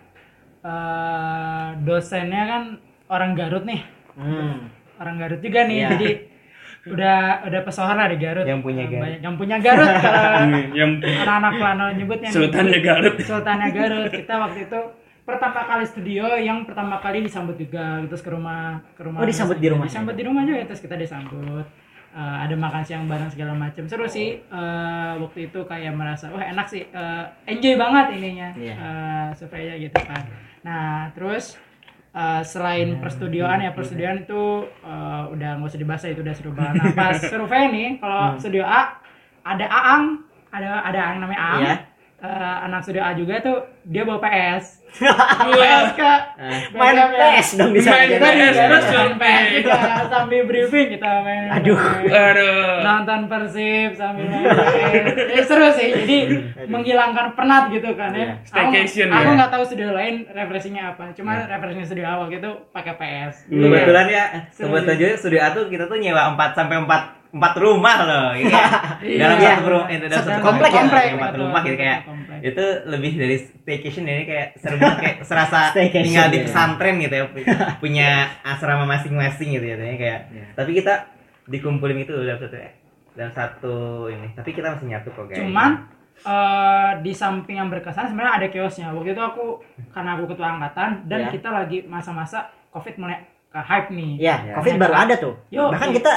eh, dosennya kan orang Garut nih, Hmm. orang Garut juga nih, Iya. jadi udah udah pesohor lah di Garut. Yang punya Eh, Garut. banyak- Yang punya Garut kalau yang anak-anak plano nyebutnya nih. Sultannya Garut Sultannya Garut. Kita waktu itu pertama kali studio yang pertama kali disambut juga terus ke rumah ke rumah Oh, disambut di rumah? disambut di rumah juga terus kita disambut Eh, ada makan siang bareng segala macam seru sih Eh, waktu itu kayak merasa wah enak sih Eh, enjoy banget ininya Iya. Eh, surveinya gitu kan. Nah terus eh, selain perstudioan ya perstudioan itu eh, udah nggak usah dibahas itu udah seru banget. Nah pas survei nih kalau studio A ada Aang ada ada Aang namanya Aang. Iya. Eh, anak studio A juga tuh dia bawa PS PS kak Main PS dong di sana. Main kita PS, juga terus main. PS juga sambil briefing kita main Aduh. aduh. Nonton persib sambil main PS Eh, seru sih. Jadi menghilangkan penat gitu kan ya. Iya. Staycation aku, aku ya. nggak tahu studio lain refreshingnya apa. Cuma refreshing studio awal gitu pakai PS. Kebetulan ya, kebetulan juga studio A tuh kita tuh nyewa 4 sampai 4 empat rumah loh gitu ya. dalam Iya. satu rumah itu dalam satu Dalam komplek ya? komplek empat betul, rumah gitu kayak komplek. itu lebih dari staycation ini kayak seru banget kayak serasa tinggal di iya. pesantren gitu ya pu- punya asrama masing-masing gitu ya kayak Iya. tapi kita dikumpulin itu dalam satu dalam satu ini tapi kita masih nyatu kok guys cuman eh, di samping yang berkesan sebenarnya ada kiosnya waktu itu aku karena aku ketua angkatan dan Ya. kita lagi masa-masa covid mulai ke hype nih Iya, Ya. Covid baru ada tuh. Yo, Bahkan iya. kita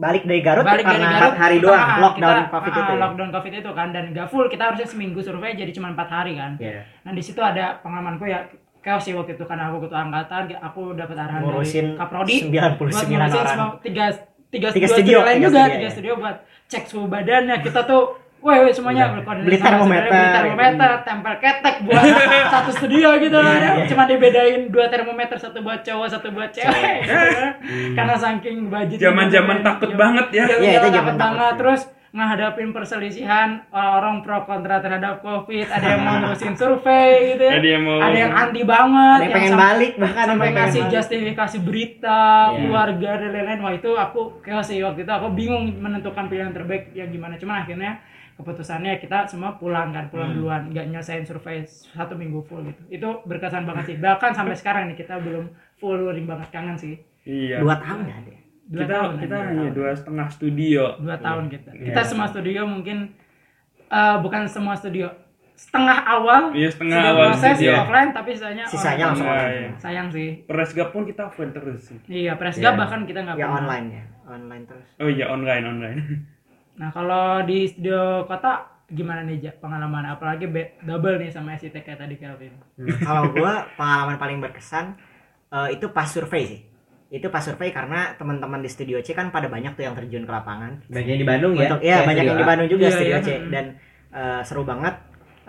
balik dari Garut balik dari karena Garut empat hari doang ah, lockdown kita- Covid ah, itu. ya. lockdown covid itu kan dan gak full kita harusnya seminggu survei jadi cuma empat hari kan Iya. nah di situ ada pengalamanku ya chaos sih waktu itu karena aku ketua angkatan aku dapat arahan Ngurusin dari kaprodi 99 buat orang. tiga tiga, Tiga studio, studio, lain tiga juga studio, tiga ya. studio buat cek suhu badannya kita tuh Woi, woi semuanya berkoordinasi Beli sama termometer. beli termometer, tempel ketek buat satu studio gitu Iya, kan. iya. Cuma dibedain dua termometer, satu buat cowok, satu buat cewek. gitu kan. Karena saking budget Zaman-zaman takut banget ya. Iya, itu zaman takut takut. banget. Terus ngadapin perselisihan orang pro kontra terhadap covid ada yang mau ngurusin survei gitu ya Ada yang mau- ada yang anti banget Ada yang pengen sampai- balik, bahkan sampai yang ngasih balik. justifikasi berita Iya. keluarga dan lain-lain wah itu aku chaos sih waktu itu aku bingung menentukan pilihan terbaik yang gimana cuman akhirnya keputusannya kita semua pulang kan Hmm. pulang duluan nggak nyelesain survei satu minggu full gitu itu berkesan banget sih bahkan sampai sekarang nih kita belum full luring banget kangen sih Iya. Dua tahun ya ada. dua kita tahun kita hanya dua setengah studio. dua tahun kita Iya. kita semua studio mungkin eh, bukan semua studio setengah awal Iya, setengah sudah awal proses studio. offline tapi sisanya Sisanya langsung Iya, online. iya. sayang sih Presgap pun kita offline terus sih. iya presgap Iya. bahkan kita nggak Ya online ya, online terus. Oh iya online online. Nah kalau di studio kota gimana nih Jak pengalaman apalagi double nih sama SIT kayak tadi Kelvin. Kalau gua pengalaman paling berkesan eh, itu pas survei sih. Itu pas survei karena teman-teman di studio C kan pada banyak tuh yang terjun ke lapangan. Banyak di Bandung ya. Untuk ya Kayak banyak yang di. Bandung juga Iya, studio iya. C dan eh, seru banget.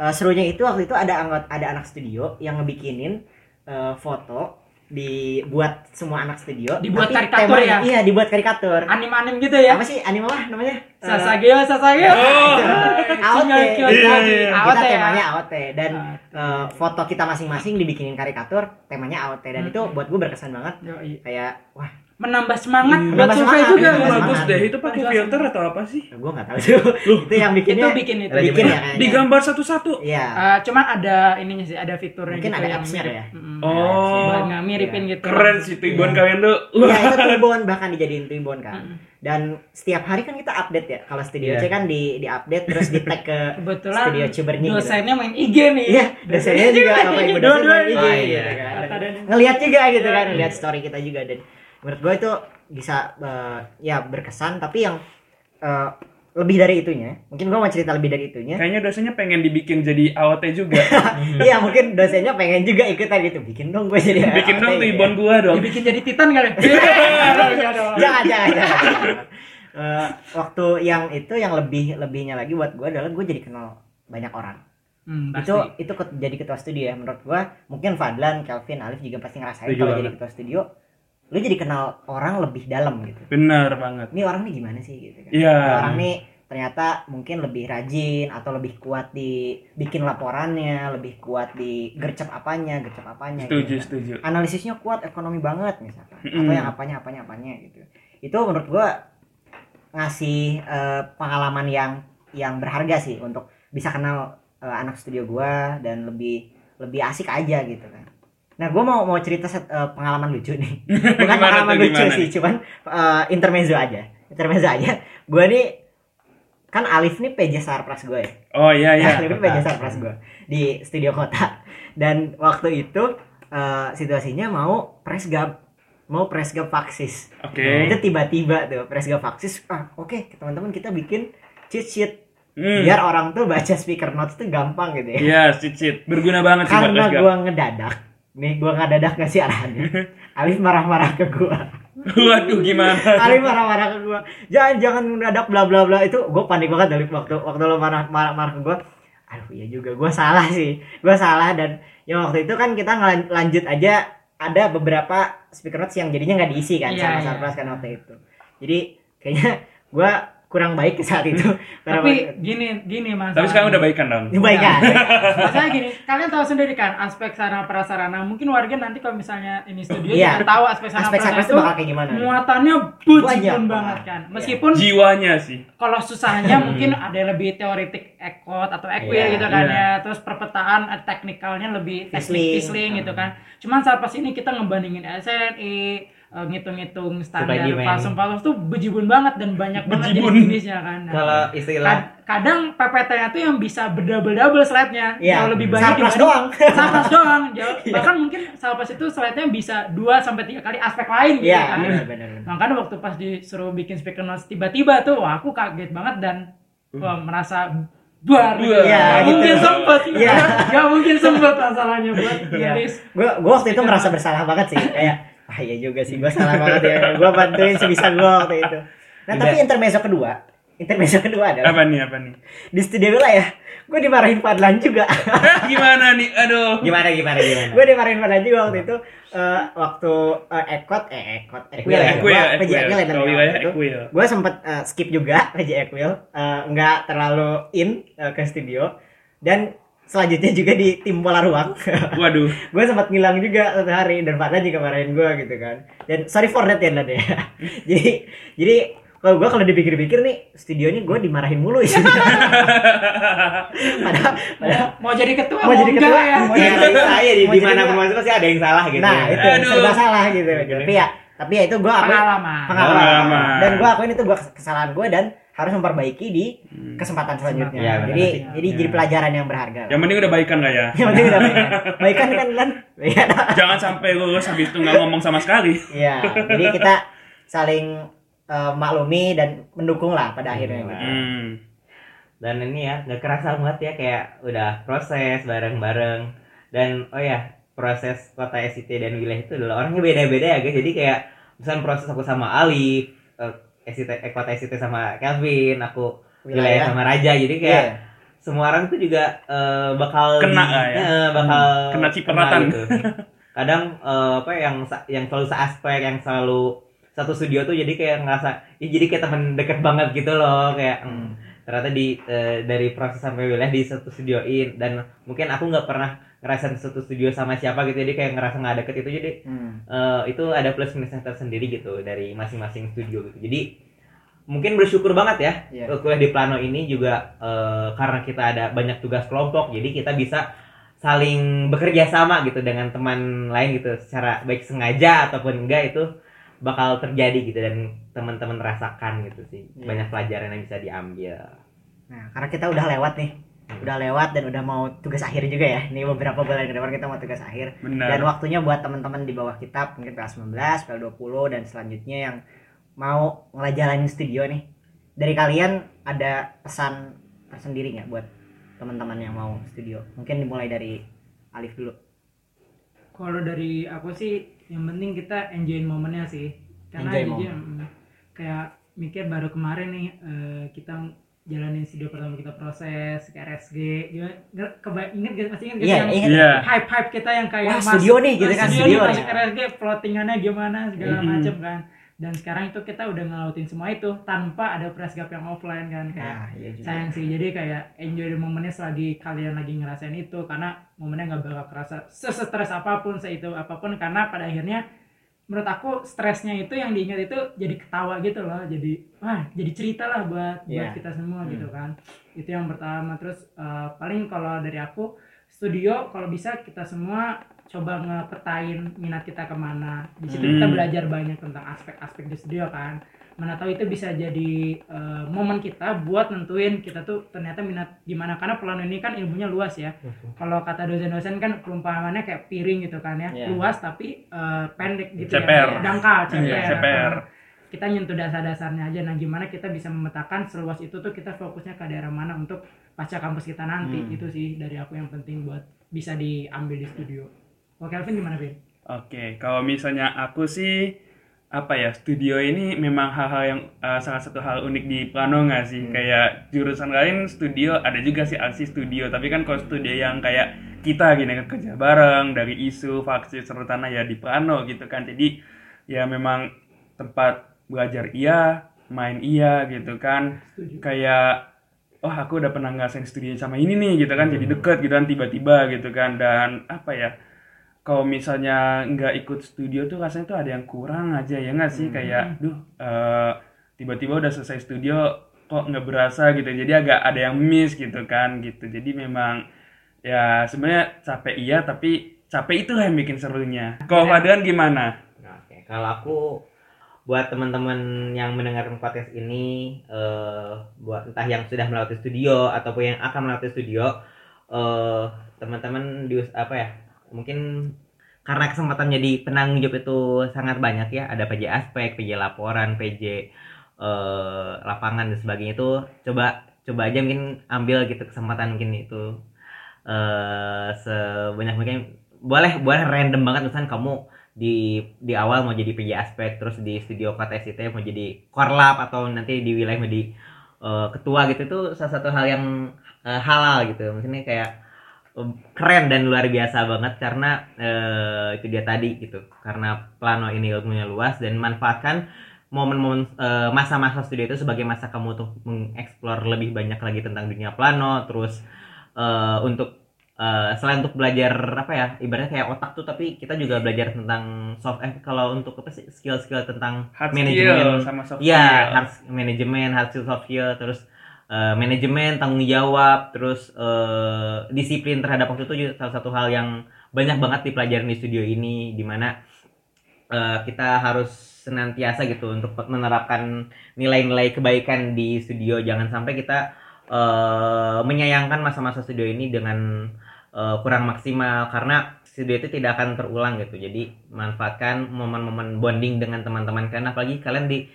Eh, serunya itu waktu itu ada anggota ada anak studio yang ngebikinin eh, foto dibuat semua anak studio Dibuat tapi karikatur temanya- ya? iya dibuat karikatur Anim-anim gitu ya. apa sih anime apa namanya Eh, Sasageo Sasageo. Oh. AOT Iya, iya, iya. kita AOT ya. temanya AOT dan eh, foto kita masing-masing dibikinin karikatur temanya AOT dan Hmm. itu buat gue berkesan banget Yoi. kayak wah Menambah semangat Hmm. buat survei semangat, juga. kan? bagus semangat. deh. Itu pakai filter atau apa sih? gue nggak tahu itu itu yang bikinnya Itu bikin itu. bikin ya Digambar satu-satu. iya Eh, cuman ada ininya sih, ada fiturnya Mungkin gitu ada yang mirip. ya? Mm-mm. Oh. Buat nggak miripin gitu. Keren sih tujuan Iya. kalian tuh. ya itu tribun bahkan dijadiin tribun kan Mm-mm. dan setiap hari kan kita update ya kalau studio Iya. C kan di di update terus di tag ke Kebetulan studio Ciberni gitu. dosennya main IG nih. Iya, dosennya juga apa ibu dosen main IG Oh, gitu iya. kan. Kata dan Ngelihat juga gitu Iya, kan, iya. ngelihat story kita juga dan menurut gue itu bisa eh, ya berkesan tapi yang eh, lebih dari itunya, mungkin gue mau cerita lebih dari itunya. Kayaknya dosennya pengen dibikin jadi AOT juga. Iya, mungkin dosennya pengen juga ikutan gitu, bikin dong gue jadi Bikin dong AOT tuh gitu. ibon gua dong. dibikin jadi titan kali. Enggak dong. jangan jangan jangan. Eh, waktu yang itu yang lebih lebihnya lagi buat gue adalah gue jadi kenal banyak orang Hmm, pasti. itu itu ket- jadi ketua studio ya menurut gue mungkin Fadlan, Kelvin, Alif juga pasti ngerasain kalau jadi ketua studio lu jadi kenal orang lebih dalam gitu Bener banget. ini orang nih gimana sih gitu kan Iya. Ini orang nih ternyata mungkin lebih rajin atau lebih kuat di bikin laporannya lebih kuat di gercep apanya gercep apanya Setuju, gitu. setuju. analisisnya kuat ekonomi banget misalkan atau Mm-mm. yang apanya apanya apanya gitu itu menurut gua ngasih eh, pengalaman yang yang berharga sih untuk bisa kenal eh, anak studio gua dan lebih lebih asik aja gitu kan nah gua mau mau cerita set- eh, pengalaman lucu nih. Bukan pengalaman tuh, lucu sih cuman eh, intermezzo aja. Intermezzo aja. Gua nih kan Alif nih PJ Sarpras gue ya? Oh iya iya. Alif ini PJ Sarpras gue di studio kota. Dan waktu itu eh, situasinya mau press gab mau press gab faksis Oke. itu tiba-tiba tuh press gab faksis ah oke teman-teman kita bikin cheat sheet. Hmm. biar orang tuh baca speaker notes tuh gampang gitu ya. Iya, cicit. Berguna banget sih buat karena Presgap. gua ngedadak nih gua ngedadak ngasih arahannya? Alif marah-marah ke gua. Waduh, gimana? Alif marah-marah ke gua. Jangan jangan mendadak bla bla bla. Itu gua panik banget dari waktu waktu lo marah marah, marah ke gua. Aduh iya juga. Gua salah sih. Gua salah dan ya waktu itu kan kita lanjut aja ada beberapa speaker notes yang jadinya nggak diisi kan Iya, sama iya. Sarpras kan waktu itu. Jadi kayaknya gua kurang baik saat itu Tapi gini gini mas. Tapi sekarang udah baikan dong. ini baik kan Masalah gini, kalian tahu sendiri kan aspek sarana prasarana. Mungkin warga nanti kalau misalnya ini studio juga tahu aspek sarana aspek prasarana itu bakal kayak gimana muatannya bujibun banget banget. kan. Iya. Meskipun Jiwanya sih. kalau susahnya mungkin ada yang lebih teoretik ekot atau equil Iya, gitu kan iya. ya. Terus perpetaan eh, teknikalnya lebih teknik fisling gitu kan. Cuman saat pas ini kita ngebandingin SNI eh, ngitung-ngitung standar Superhuman. palsum-palsum tuh bejibun banget dan banyak banget Bejibun. jenis-jenisnya kan. Nah, Kalau istilah Kad- kadang PPT-nya tuh yang bisa berdouble-double slide-nya Iya. jauh lebih banyak dibanding- doang. Sarpras doang jauh, Iya. bahkan mungkin Sarpras itu slide-nya bisa 2 sampai 3 kali aspek lain gitu Iya, kan benar. benar. makanya waktu pas disuruh bikin speaker notes tiba-tiba tuh wah aku kaget banget dan wah, merasa buar. Iya, Gak gitu. mungkin sempet Iya. gak mungkin sempet masalahnya buat Iya. nulis gue gue waktu itu merasa bersalah banget sih kayak ah iya juga sih gue salah banget ya gue bantuin sebisa gue waktu itu nah tapi intermezzo kedua intermezzo kedua adalah Apa nih, apa nih? di studio wilayah gue dimarahin Fadlan juga gimana nih? Aduh. Gimana gimana gimana? gue dimarahin Fadlan juga waktu itu eh, waktu eh, ekot eh ekot ekwil ya Equil, Gua PJ. Ekwil ya equil. gue sempet eh, skip juga PJ Ekwil eh, nggak terlalu in eh, ke studio dan selanjutnya juga di tim bola ruang. Waduh. gue sempat ngilang juga satu hari dan Fadlan juga marahin gue gitu kan. Dan sorry for that ya Dad, ya. Jadi jadi kalau gue kalau dipikir-pikir nih studionya gue dimarahin mulu sih padahal, padahal mau jadi ketua Mau jadi ketua, ya? mau Ya, jadi- saya di mau di jadi mana pun masuk pasti ada yang salah gitu. nah ya. itu serba salah gitu. Tapi ya tapi ya itu gue akuin pengalaman. Pengalaman. Pengalaman. dan gue akuin itu gue kesalahan gue dan harus memperbaiki di Hmm. kesempatan selanjutnya Ya, benar jadi sih. jadi Ya. jadi pelajaran yang berharga Yang penting udah baikan gak ya? yang penting udah baikan baikan kan kan Iya. Jangan sampai lulus habis itu nggak ngomong sama sekali. Iya, jadi kita saling eh, maklumi dan mendukung lah pada akhirnya. gitu. Hmm. Dan ini ya nggak kerasa banget ya kayak udah proses bareng-bareng dan oh ya proses kota SIT dan wilayah itu adalah orangnya beda-beda ya guys. Jadi kayak misalnya proses aku sama Ali, eh, SIT, eh, kota SIT sama Kelvin, aku wilayah, sama Raja. Jadi kayak Iya. semua orang tuh juga eh, bakal Kena di- ya. eh, bakal Kena cipratan. gitu. Kadang eh, apa yang yang selalu seaspek yang selalu satu studio tuh jadi kayak ngerasa ya jadi kayak temen deket banget gitu loh kayak hmm, ternyata di eh, dari proses sampai wilayah di satu studioin dan mungkin aku nggak pernah ngerasain satu studio sama siapa gitu jadi kayak ngerasa nggak deket itu jadi Hmm. eh, itu ada plus minusnya tersendiri gitu dari masing-masing studio gitu jadi mungkin bersyukur banget ya Iya. eh, kuliah di Plano ini juga eh, karena kita ada banyak tugas kelompok jadi kita bisa saling bekerja sama gitu dengan teman lain gitu secara baik sengaja ataupun enggak itu bakal terjadi gitu dan teman-teman rasakan gitu sih Iya. banyak pelajaran yang bisa diambil Nah, karena kita udah lewat nih, udah lewat dan udah mau tugas akhir juga ya. Ini beberapa bulan ke depan kita mau tugas akhir. Benar. Dan waktunya buat teman-teman di bawah kita mungkin PL19, PL20 dan selanjutnya yang mau ngejalanin studio nih. Dari kalian ada pesan tersendiri nggak buat teman-teman yang mau studio? Mungkin dimulai dari Alif dulu. kalau dari aku sih yang penting kita enjoy momennya sih karena Enjoy jujur mm, kayak mikir baru kemarin nih eh, kita jalanin studio pertama kita proses ke RSG gimana keba inget gak masih inget gak Iya, yang ingat. Iya. hype hype kita yang kayak Wah, studio nih, gitu kan, studio, studio masuk RSG floatingannya gimana segala Mhm. macem kan dan sekarang itu kita udah ngelautin semua itu tanpa ada press gap yang offline kan kayak Nah, iya juga. sayang sih jadi kayak enjoy the momennya selagi kalian lagi ngerasain itu karena momennya nggak bakal kerasa sesetres apa pun seitu apa pun karena pada akhirnya menurut aku stresnya itu yang diingat itu jadi ketawa gitu loh jadi wah jadi cerita lah buat buat Iya. kita semua Hmm. gitu kan itu yang pertama terus eh, paling kalau dari aku studio kalau bisa kita semua coba ngepetain minat kita ke mana. Di situ kita Hmm. belajar banyak tentang aspek-aspek di studio kan. Mana tahu itu bisa jadi eh, momen kita buat nentuin kita tuh ternyata minat gimana karena pelan ini kan ilmunya luas ya. Kalau kata dosen-dosen kan perumpamannya kayak piring gitu kan ya. Iya. luas tapi eh, pendek gitu CPR. ya dangkal Iya, CPR. kita nyentuh dasar-dasarnya aja. Nah gimana kita bisa memetakan seluas itu tuh kita fokusnya ke daerah mana untuk pasca kampus kita nanti. Hmm. itu sih dari aku yang penting buat bisa diambil di studio Kalau Kelvin gimana Vin? Oke, kalau misalnya aku sih apa ya studio ini memang hal-hal yang uh, salah satu hal unik di Plano nggak sih? Kayak jurusan lain studio ada juga sih aksi studio. Tapi kan kalau studio yang kayak kita gini kan kerja bareng dari isu faksi serta ya di Plano gitu kan. Jadi ya memang tempat belajar iya main iya gitu kan. Setuju. kayak oh aku udah pernah ngerasain studio sama ini nih gitu kan. Jadi deket gitu kan tiba-tiba gitu kan. Dan apa ya kalau misalnya nggak ikut studio tuh rasanya tuh ada yang kurang aja ya nggak sih? Kayak duh eh, tiba-tiba udah selesai studio kok nggak berasa? Gitu. Jadi agak ada yang miss gitu kan gitu. Jadi memang ya sebenarnya capek iya tapi capek itulah yang bikin serunya. Kalau Fadlan gimana? Oke, kalau aku buat teman-teman yang mendengarkan podcast ini, eh, buat entah yang sudah melewati studio ataupun yang akan melewati studio, eh, teman-teman di apa ya, mungkin karena kesempatan jadi penanggung jawab itu sangat banyak ya, ada PJ aspek, PJ laporan, PJ eh, lapangan dan sebagainya itu, coba coba aja mungkin ambil gitu kesempatan mungkin itu. Eh sebanyak mungkin boleh boleh random banget misalnya kamu di di awal mau jadi PJ aspek terus di studio kota SIT mau jadi korlap atau nanti di wilayah mau di eh, ketua gitu itu salah satu hal yang eh, halal gitu. Maksudnya kayak keren dan luar biasa banget karena eh, itu dia tadi gitu. Karena plano ini ilmunya luas dan manfaatkan momen-momen eh, masa-masa studio itu sebagai masa kamu untuk mengeksplor lebih banyak lagi tentang dunia plano. Terus eh, untuk eh, selain untuk belajar apa ya ibaratnya kayak otak tuh tapi kita juga belajar tentang soft eh kalau untuk apa sih skill-skill tentang hard manajemen. skill sama soft Iya, skill. hard manajemen, hard skill, soft skill, terus eh, manajemen, tanggung jawab, terus eh, disiplin terhadap waktu itu juga salah satu hal yang banyak banget dipelajarin di studio ini, di mana eh, kita harus senantiasa gitu untuk menerapkan nilai-nilai kebaikan di studio. Jangan sampai kita eh, menyayangkan masa-masa studio ini dengan eh, kurang maksimal karena studio itu tidak akan terulang gitu. Jadi manfaatkan momen-momen bonding dengan teman-teman kalian apalagi kalian di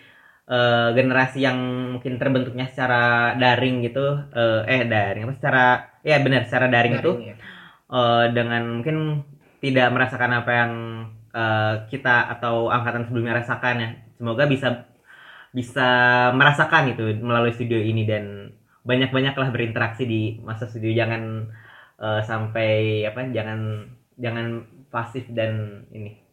eh, generasi yang mungkin terbentuknya secara daring gitu eh, eh daring apa secara ya benar secara daring, itu Daring, ya. eh, dengan mungkin tidak merasakan apa yang eh, kita atau angkatan sebelumnya rasakan ya. Semoga bisa bisa merasakan itu melalui studio ini dan banyak-banyaklah berinteraksi di masa studio jangan eh, sampai apa jangan jangan pasif dan ini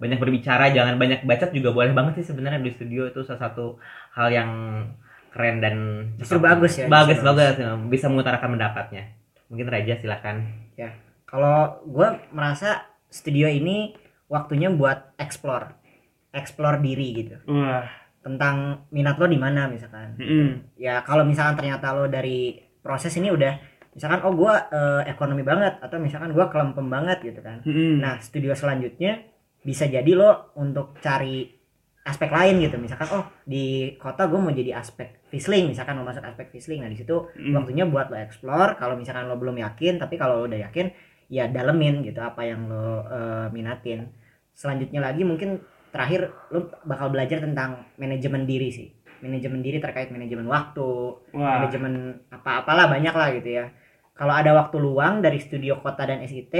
banyak berbicara jangan banyak bacot juga boleh banget sih sebenarnya di studio itu salah satu hal yang keren dan Justru bagus ya, bagus justru bagus bisa mengutarakan pendapatnya mungkin Raja silakan Kalau gue merasa studio ini waktunya buat explore, explore diri gitu. Wah. Tentang minat lo di mana misalkan. mm-mm. Ya kalau misalkan ternyata lo dari proses ini udah misalkan oh gue ekonomi banget atau misalkan gue kelempem banget gitu kan. Mm-mm. Nah studio selanjutnya bisa jadi lo untuk cari aspek lain gitu. Misalkan oh di kota gue mau jadi aspek fisling misalkan mau masuk aspek fisling. Nah di situ Mm. waktunya buat lo explore kalau misalkan lo belum yakin tapi kalau lo udah yakin ya dalemin gitu apa yang lo eh, minatin selanjutnya lagi mungkin terakhir lo bakal belajar tentang manajemen diri sih manajemen diri terkait manajemen waktu Wah. manajemen apa-apalah banyak lah gitu ya kalau ada waktu luang dari studio kota dan SIT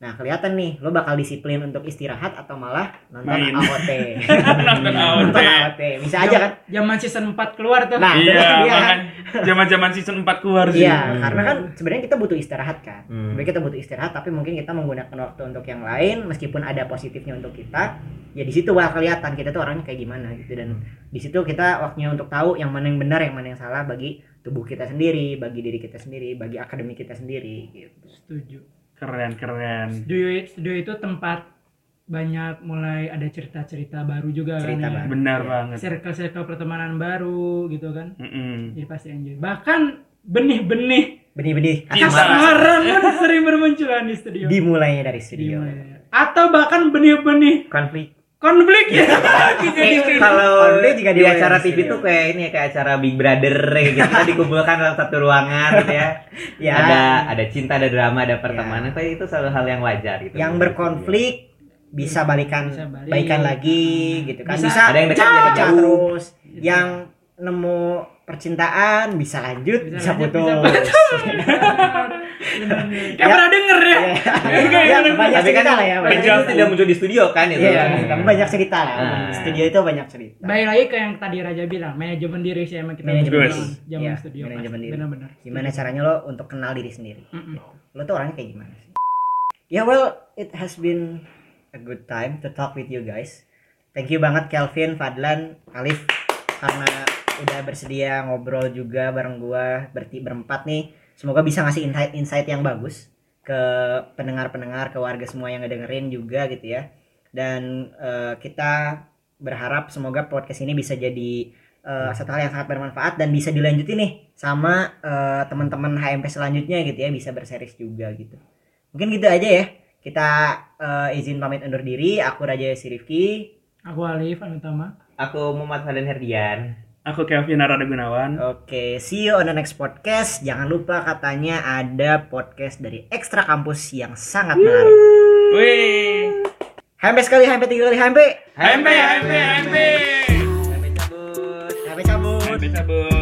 nah kelihatan nih lo bakal disiplin untuk istirahat atau malah nonton Main. AOT Nonton AOT. nonton AOT bisa aja kan Zaman season 4 keluar tuh. nah Iya, kan bahkan zaman-zaman season 4 keluar sih. Iya, karena kan sebenarnya kita butuh istirahat kan. Hmm. Sebenarnya kita butuh istirahat, tapi mungkin kita menggunakan waktu untuk yang lain, meskipun ada positifnya untuk kita. Ya di situ bakal kelihatan kita tuh orangnya kayak gimana gitu dan di situ kita waktunya untuk tahu yang mana yang benar, yang mana yang salah bagi tubuh kita sendiri, bagi diri kita sendiri, bagi akademi kita sendiri gitu. Setuju. Keren, keren. Studio, studio itu tempat banyak mulai ada cerita-cerita baru juga Cerita kan ya. Benar Iya. banget. Circle-circle pertemanan baru gitu kan. Mm-mm. Jadi pasti enjoy. Bahkan benih-benih Benih-benih kasmaran pun sering bermunculan di studio. dimulainya dari studio. Dimulai. Atau bahkan benih-benih konflik konflik ya. Eh, studio. kalau Konflik juga di acara TV tuh kayak ini ya kayak acara Big Brother kayak gitu kita dikumpulkan dalam satu ruangan gitu ya. Ya. Ada ada cinta, ada drama, ada pertemanan. Tapi itu satu hal yang wajar gitu. Yang berkonflik bisa balikan Bisa balik. baikan lagi gitu kan. Bisa- Bisa, Ada yang dekat, jauh. terus. Yang nemu percintaan bisa lanjut, Bisa bisa, lanjut, putus. bisa Kayak pernah denger ya. ya, banyak Tapi kan cerita lah ya. Banyak. tidak muncul di studio kan itu. Iya, kan. tapi banyak cerita lah. Ah. Di studio itu banyak cerita. Baik lagi ke yang tadi Raja bilang, manajemen diri sih emang kita Manajemen diri. zaman Iya, studio. manajemen diri. Benar-benar. Gimana caranya lo untuk kenal diri sendiri? Mm-mm. Lo tuh orangnya kayak gimana sih? Ya well, it has been a good time to talk with you guys. Thank you banget Kelvin, Fadlan, Alif karena udah bersedia ngobrol juga bareng gua berti berempat nih. Semoga bisa ngasih insight-insight yang bagus ke pendengar-pendengar, ke warga semua yang ngedengerin juga gitu ya. Dan eh, kita berharap semoga podcast ini bisa jadi eh, satu hal yang sangat bermanfaat dan bisa dilanjutin nih sama eh, teman-teman HMP selanjutnya gitu ya, bisa berseris juga gitu. Mungkin gitu aja ya. Kita eh, izin pamit undur diri. Aku Raja Sirifki. Aku Alif Anutama. Aku Muhammad Fadlan Herdian. Aku Kelvin Arada Gunawan. Oke, see you on the next podcast. Jangan lupa katanya ada podcast dari Ekstra Kampus yang sangat menarik. Wih. HMP sekali, HMP tiga kali, HMP. HMP, HMP, HMP. Sampai cabut. HMP cabut. HMP cabut.